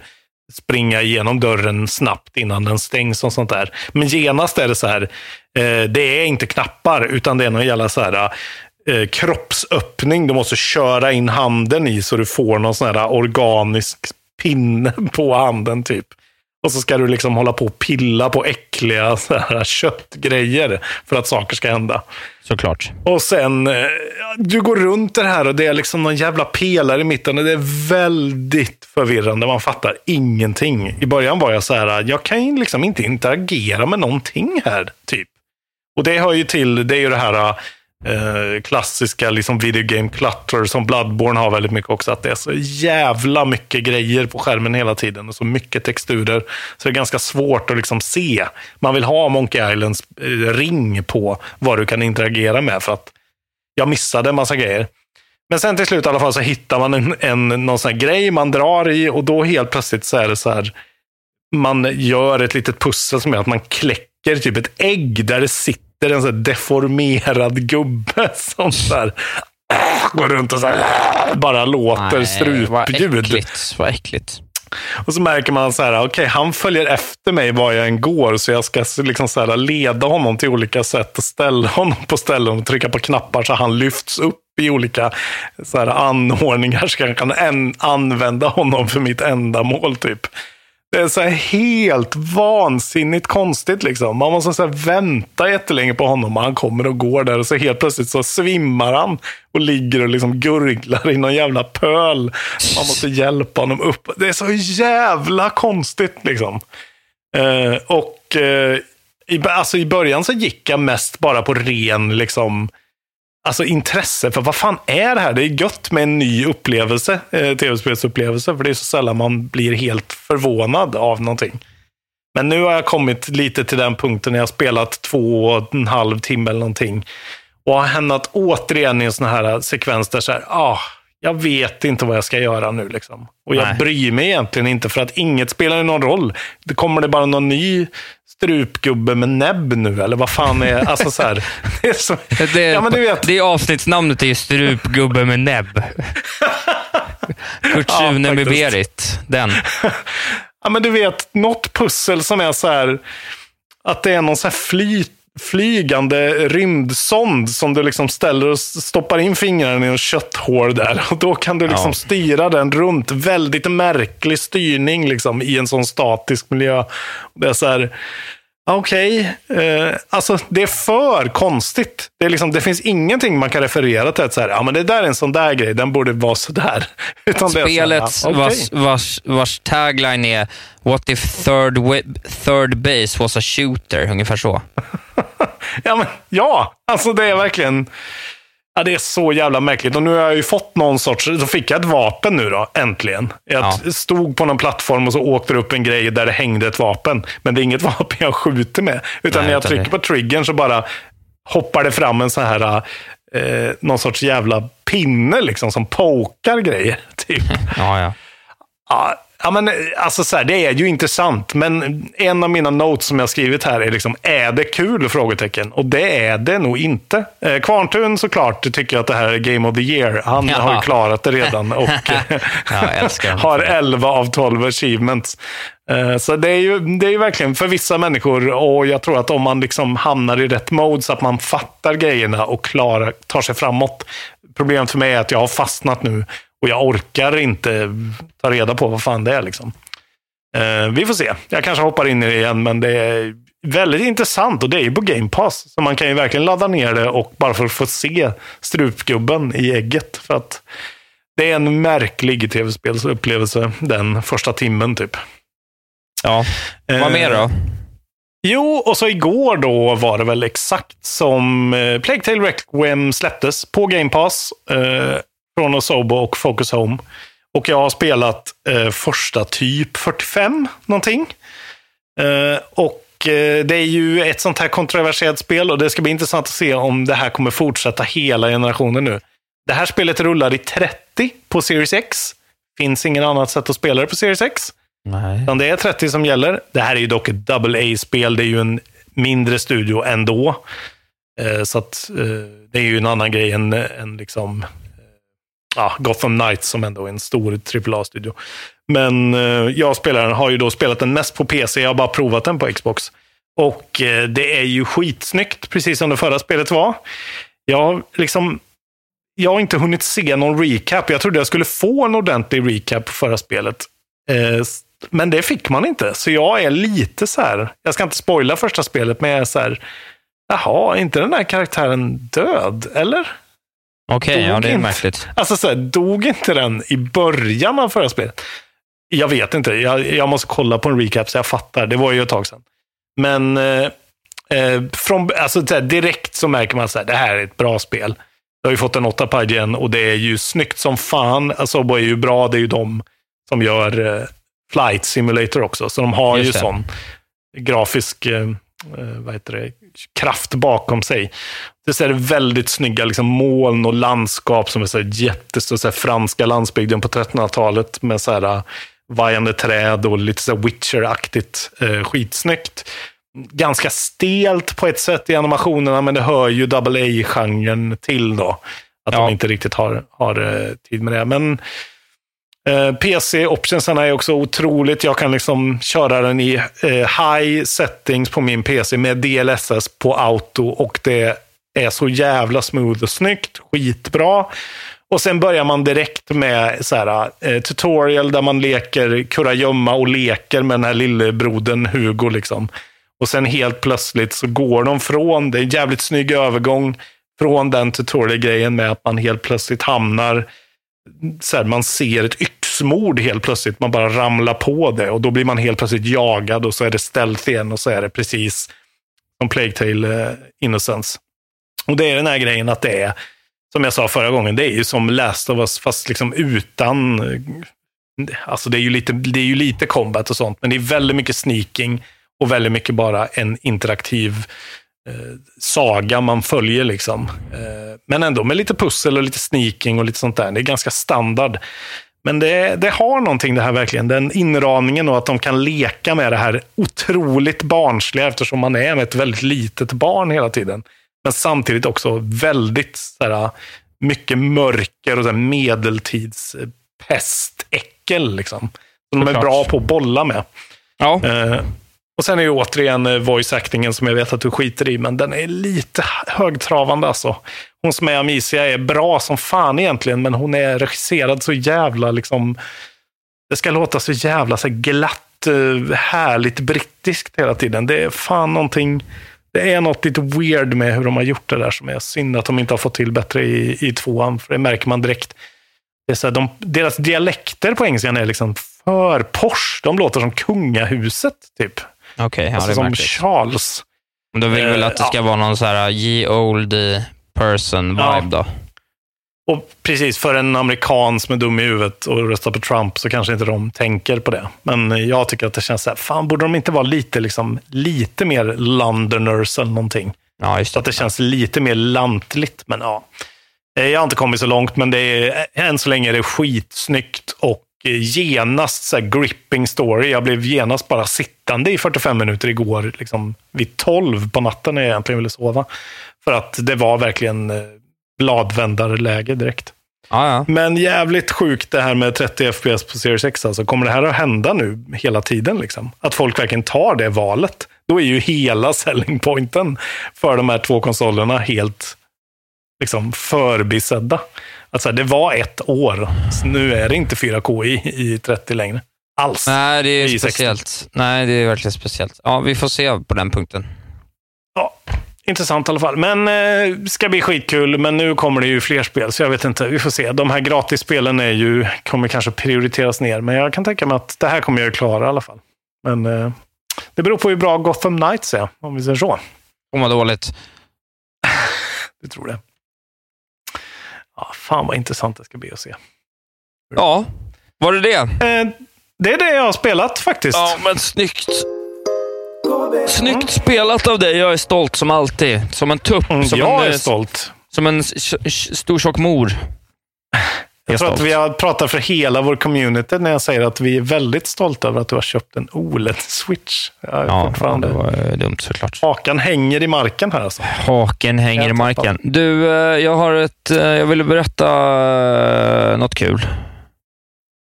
springa igenom dörren snabbt innan den stängs och sånt där. Men genast är det så här, eh, det är inte knappar utan det är någon jävla så här eh, kroppsöppning. Du måste köra in handen i så du får någon sån här organisk pinne på handen typ. Och så ska du liksom hålla på och pilla på äckliga så här, köttgrejer för att saker ska hända. Såklart. Och sen, eh, du går runt det här och det är liksom någon jävla pelare i mitten och det är väldigt förvirrande. Man fattar ingenting. I början var jag så här, jag kan ju liksom inte interagera med någonting här, typ. Och det hör ju till, det är ju det här eh, klassiska liksom video game clutter som Bloodborne har väldigt mycket också. Att det är så jävla mycket grejer på skärmen hela tiden och så mycket texturer. Så det är ganska svårt att liksom se. Man vill ha Monkey Islands eh, ring på vad du kan interagera med för att jag missade en massa grejer. Men sen till slut i alla fall så hittar man en, en, någon sån här grej man drar i och då helt plötsligt så är det så här. Man gör ett litet pussel som är att man kläcker typ ett ägg där det sitter en så deformerad gubbe som så här, går runt och så här, bara låter Vad strupljud. äckligt. Vad äckligt. Och så märker man så här, okej, han följer efter mig var jag än går, så jag ska liksom så här leda honom till olika sätt och ställa honom på ställen och trycka på knappar så han lyfts upp i olika så här anordningar så jag kan en, använda honom för mitt ändamål typ. Det är så här helt vansinnigt konstigt liksom. Man måste så här vänta jättelänge på honom och han kommer och går där och så helt plötsligt så svimmar han och ligger och liksom gurglar i någon jävla pöl. Man måste hjälpa honom upp. Det är så jävla konstigt liksom. Eh, och eh, i, alltså i början så gick jag mest bara på ren liksom, alltså intresse för vad fan är det här? Det är gött med en ny upplevelse, eh, tv-spelsupplevelse, för det är så sällan man blir helt förvånad av någonting. Men nu har jag kommit lite till den punkten när jag har spelat två och en halv timme eller någonting. Och har hamnat återigen i en sån här sekvens där så här, ah, jag vet inte vad jag ska göra nu. Liksom. Och jag Nej. bryr mig egentligen inte för att inget spelar någon roll. Det kommer det bara någon ny strupgubbe med näbb nu, eller vad fan är Alltså så här, det är så, Det, ja, men du vet. det avsnittsnamnet är ju Strupgubbe med näbb. Kurt Ja, Sune med faktiskt. Berit. Den. Ja, men du vet, något pussel som är så här, att det är någon så här fly, flygande rymdsond som du liksom ställer och stoppar in fingrarna i en kötthål där. Och då kan du liksom Ja. styra den runt. Väldigt märklig styrning liksom i en sån statisk miljö. Det är så här, Okej, eh, alltså det är för konstigt. Det, är liksom, det finns ingenting man kan referera till. Att så här, ja, men det där är en sån där grej, den borde vara så där. Utan är så här, Spelet okej. vars, vars, vars tagline är What if third, third base was a shooter? Ungefär så. Ja, men, ja, alltså det är verkligen... Ja, det är så jävla märkligt. Och nu har jag ju fått någon sorts... Så fick jag ett vapen nu då, äntligen. Jag Ja. stod på någon plattform och så åkte det upp en grej där det hängde ett vapen. Men det är inget vapen jag skjuter med. Utan Nej, när jag utan trycker det- på triggern så bara hoppar det fram en sån här... Eh, någon sorts jävla pinne liksom som pokar grejer. Typ. Ja, ja. Ja, ja, men eh, alltså så här, det är ju intressant, men en av mina notes som jag skrivit här är liksom, är det kul? Frågetecken. Och det är det nog inte. Eh, Kvarntun såklart tycker att det här är Game of the Year. Han Ja. har klarat det redan och Ja, har 11 av 12 achievements. Eh, Så det är, ju, det är ju verkligen för vissa människor och jag tror att om man liksom hamnar i rätt mode så att man fattar grejerna och klarar, tar sig framåt. Problemet för mig är att jag har fastnat nu och jag orkar inte ta reda på vad fan det är. Liksom. Eh, vi får se. Jag kanske hoppar in i det igen, men det är väldigt intressant och det är ju på Game Pass. Så man kan ju verkligen ladda ner det och bara för att få se strupgubben i ägget. För att det är en märklig tv-spelsupplevelse den första timmen typ. ja. Vad mer då? Jo, och så igår då var det väl exakt som eh, Plague Tale Requiem släpptes på Game Pass eh, från Osobo och Focus Home. Och jag har spelat eh, första typ 45 någonting. Eh, och eh, det är ju ett sånt här kontroversiellt spel och det ska bli intressant att se om det här kommer fortsätta hela generationen nu. Det här spelet rullar i 30 på Series X. Finns ingen annat sätt att spela det på Series X. Nej. Utan det är 30 som gäller. Det här är ju dock ett double A-spel. Det är ju en mindre studio ändå. Eh, så att, eh, det är ju en annan grej än, än liksom, ja, Gotham Knights som ändå är en stor AAA-studio. Men eh, jag spelar, har ju då spelat den mest på PC. Jag har bara provat den på Xbox. Och eh, det är ju skitsnyggt, precis som det förra spelet var. Jag har liksom jag har inte hunnit se någon recap. Jag trodde jag skulle få en ordentlig recap på förra spelet. Eh, men det fick man inte. Så jag är lite så här, jag ska inte spoila första spelet, men jag är så här, jaha, är inte den här karaktären död? Eller? Okej, ja, Dog det är inte. märkligt. Alltså så här, dog inte den i början av förra spelet? Jag vet inte. Jag, jag måste kolla på en recap så jag fattar. Det var ju ett tag sedan. Men eh, eh, från, alltså, så här, direkt så märker man att det här är ett bra spel. Det har ju fått en 8 på IGN och det är ju snyggt som fan. Asobo är ju bra. Det är ju de som gör eh, Flight Simulator också. Så de har Just ju det. sån grafisk eh, vad heter det, kraft bakom sig. Det är väldigt snygga liksom, moln och landskap som är så här jättestora, så här, franska landsbygden på 1300-talet med så här, eh, vajande träd och lite så Witcher-aktigt. Eh, skitsnyggt. Ganska stelt på ett sätt i animationerna, men det hör ju double A-genren till då. Att Ja. de inte riktigt har, har eh, tid med det. Men Eh, Eh, PC-optionsarna är också otroligt. Jag kan liksom köra den i eh, high settings på min PC med DLSS på auto och det är så jävla smooth och snyggt. Skitbra. Och sen börjar man direkt med så här, eh, tutorial där man leker kurragömma och leker med den här lillebrodern Hugo. Liksom. Och sen helt plötsligt så går de från, det är en jävligt snygg övergång, från den tutorial-grejen med att man helt plötsligt hamnar så här, man ser ett yxmord helt plötsligt. Man bara ramlar på det och då blir man helt plötsligt jagad och så är det stealth igen och så är det precis som Plague Tale eh, Innocence. Och det är den här grejen att det är, som jag sa förra gången, det är ju som Last of Us fast liksom utan eh, Alltså det är, ju lite, det är ju lite combat och sånt, men det är väldigt mycket sneaking och väldigt mycket bara en interaktiv eh, saga man följer. liksom. Eh, men ändå med lite pussel och lite sneaking och lite sånt där. Det är ganska standard. Men det, det har någonting det här verkligen. Den inramningen och att de kan leka med det här otroligt barnsliga eftersom man är med ett väldigt litet barn hela tiden. Men samtidigt också väldigt så här, mycket mörker och så här, medeltidspestäckel. Liksom. Som de är bra på att bolla med. Ja. Och sen är ju återigen eh, voice actingen som jag vet att du skiter i, men den är lite högtravande alltså. Hon som är Amicia är bra som fan egentligen, men hon är regisserad så jävla liksom... Det ska låta så jävla så glatt, eh, härligt brittiskt hela tiden. Det är fan någonting... Det är något lite weird med hur de har gjort det där som är synd att de inte har fått till bättre i, i tvåan, för det märker man direkt. Det är så här, de, deras dialekter på engelskan är liksom för Porsche. De låter som kungahuset, typ. Okay, ja, alltså det är som märkligt. Charles. Men Då vill väl att det ska Eh, vara någon så här ye old person Ja. då? Och precis, för en amerikan som är dum i huvudet och röstar på Trump så kanske inte de tänker på det. Men jag tycker att det känns så här, fan borde de inte vara lite, liksom, lite mer Londoners eller någonting? Ja, just Så att det känns lite mer lantligt, men ja. Eh, Jag har inte kommit så långt, men det är, än så länge är det skitsnyggt och eh, genast så gripping story. Jag blev genast bara sittande i 45 minuter igår, liksom vid 12 på natten när jag egentligen ville sova. För att det var verkligen eh, bladvändarläge direkt. Ja, ja. Men jävligt sjukt det här med 30 FPS på Series X. Alltså, kommer det här att hända nu hela tiden? Liksom? Att folk verkligen tar det valet. Då är ju hela selling pointen för de här två konsolerna helt liksom, förbisedda. Alltså, det var ett år, så nu är det inte 4K i, i 30 längre. Alls. Nej, det är I 60. speciellt. Nej, det är verkligen speciellt. Ja, vi får se på den punkten. Ja, intressant i alla fall. Men eh, ska bli skitkul, men nu kommer det ju fler spel, så jag vet inte. Vi får se. De här gratisspelen är ju, kommer kanske prioriteras ner, men jag kan tänka mig att det här kommer jag klara i alla fall. Men eh, det beror på hur bra Gotham Knights är, om vi säger så. Om vad dåligt. Du tror det? Ja, fan vad intressant det ska bli att se. Ja, var det det? Eh, det är det jag har spelat faktiskt. Ja, men snyggt. Snyggt spelat av dig. Jag är stolt som alltid. Som en tupp. Mm, som jag en, är stolt. Som en stor tjock mor. Jag tror stolt. att vi har pratat för hela vår community när jag säger att vi är väldigt stolta över att du har köpt en OLED-switch. Jag Ja, fortfarande... det var eh, dumt såklart. Hakan hänger i marken här alltså. Haken hänger i Jag marken. Du, eh, jag har ett... eh, Jag ville berätta något kul.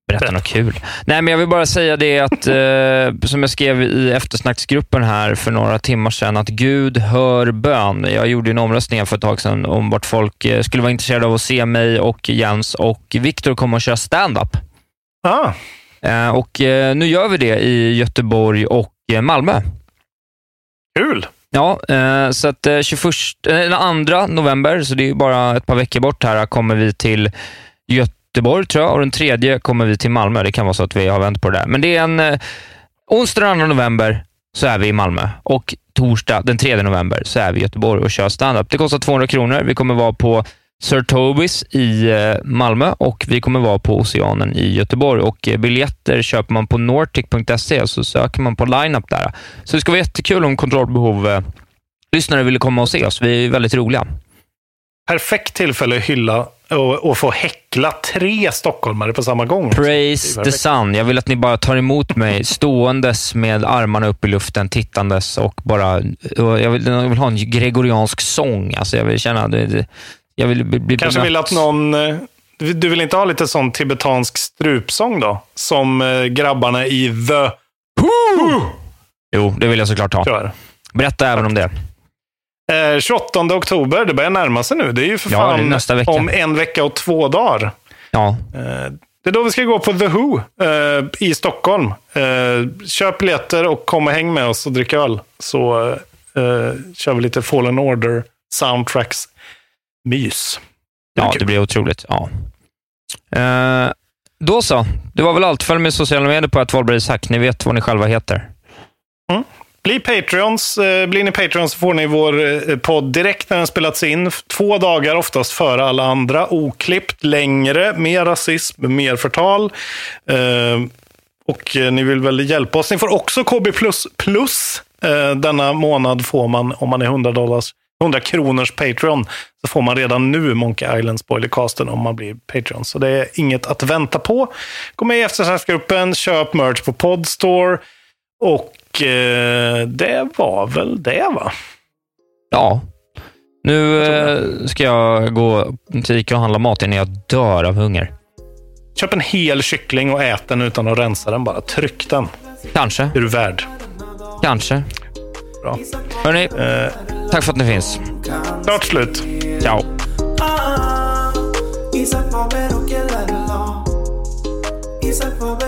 Berätta något kul. Nej, men jag vill bara säga det att, eh, som jag skrev i eftersnacksgruppen här för några timmar sedan, att Gud hör bön. Jag gjorde en omröstning för ett tag sedan om vart folk eh, skulle vara intresserade av att se mig och Jens och Viktor komma och köra stand-up. Ah, Eh, och eh, nu gör vi det i Göteborg och eh, Malmö. kul! Ja, eh, så att eh, 21, eh, den 2 november, så det är bara ett par veckor bort här, kommer vi till Göteborg Göteborg tror jag och den tredje kommer vi till Malmö. Det kan vara så att vi har vänt på det där. Men det är en eh, onsdag den 2 november så är vi i Malmö och torsdag den 3 november så är vi i Göteborg och kör standup. Det kostar 200 kronor. Vi kommer vara på Sir Tobis i eh, Malmö och vi kommer vara på Oceanen i Göteborg. Och eh, Biljetter köper man på nortic.se och så söker man på lineup där. Så det ska vara jättekul om kontrollbehov eh, lyssnare ville komma och se oss. Vi är väldigt roliga. Perfekt tillfälle att hylla och, och få häckla tre stockholmare på samma gång. Praise the sun. Jag vill att ni bara tar emot mig ståendes med armarna upp i luften, tittandes och bara... och Jag vill, jag vill ha en gregoriansk sång. Alltså jag vill känna... Jag vill bli, bli Kanske vill att någon... eh, Du vill inte ha lite sån tibetansk strupsång då? Som eh, grabbarna i The Jo, det vill jag såklart ha. Berätta även om det. Eh, 28 oktober, det börjar närma sig nu. Det är ju för Ja, fan nästa vecka. om en vecka och två dagar. Ja, Eh, Det är då vi ska gå på The Who eh, i Stockholm. Eh, köp biljetter och kom och häng med oss och drick öl. Så eh, kör vi lite Fallen Order soundtracks mys. Det ja kul. det blir otroligt. Ja. Eh, då så. Det var väl allt. Följ med i sociala medier på att Valbergshack. Ni vet vad ni själva heter. Bli Patreons. Eh, blir ni Patreons så får ni vår eh, podd direkt när den spelats in. Två dagar oftast före alla andra. Oklippt, längre, mer rasism, mer förtal. Eh, och ni vill väl hjälpa oss. Ni får också KB++. plus. Denna månad får man, om man är 100, dollars, 100 kronors Patreon, så får man redan nu Monkey Island spoilercasten om man blir Patreon. Så det är inget att vänta på. Gå med i eftersnacksgruppen, köp merch på Podstore. Och eh, det var väl det va? Ja. Nu eh, ska jag gå till Ica och handla mat innan jag dör av hunger. Köp en hel kyckling och ät den utan att rensa den bara. Tryck den. Kanske. Är du värd. Kanske. Bra. Hörni, tack för att ni finns. Klart slut. Ciao. Isak Faber och Ellerla Isak Faber och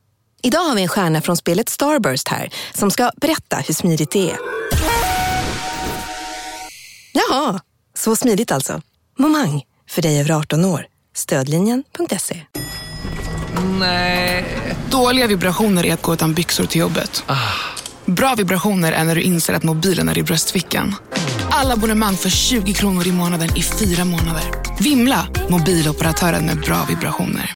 Idag har vi en stjärna från spelet Starburst här som ska berätta hur smidigt det är. Jaha, så smidigt alltså. Momang, för dig över 18 år. Stödlinjen.se. Nej. Dåliga vibrationer är att gå utan byxor till jobbet. Bra vibrationer är när du inser att mobilen är i bröstfickan. Alla abonnemang för 20 kronor i månaden i fyra månader. Vimla! Mobiloperatören med bra vibrationer.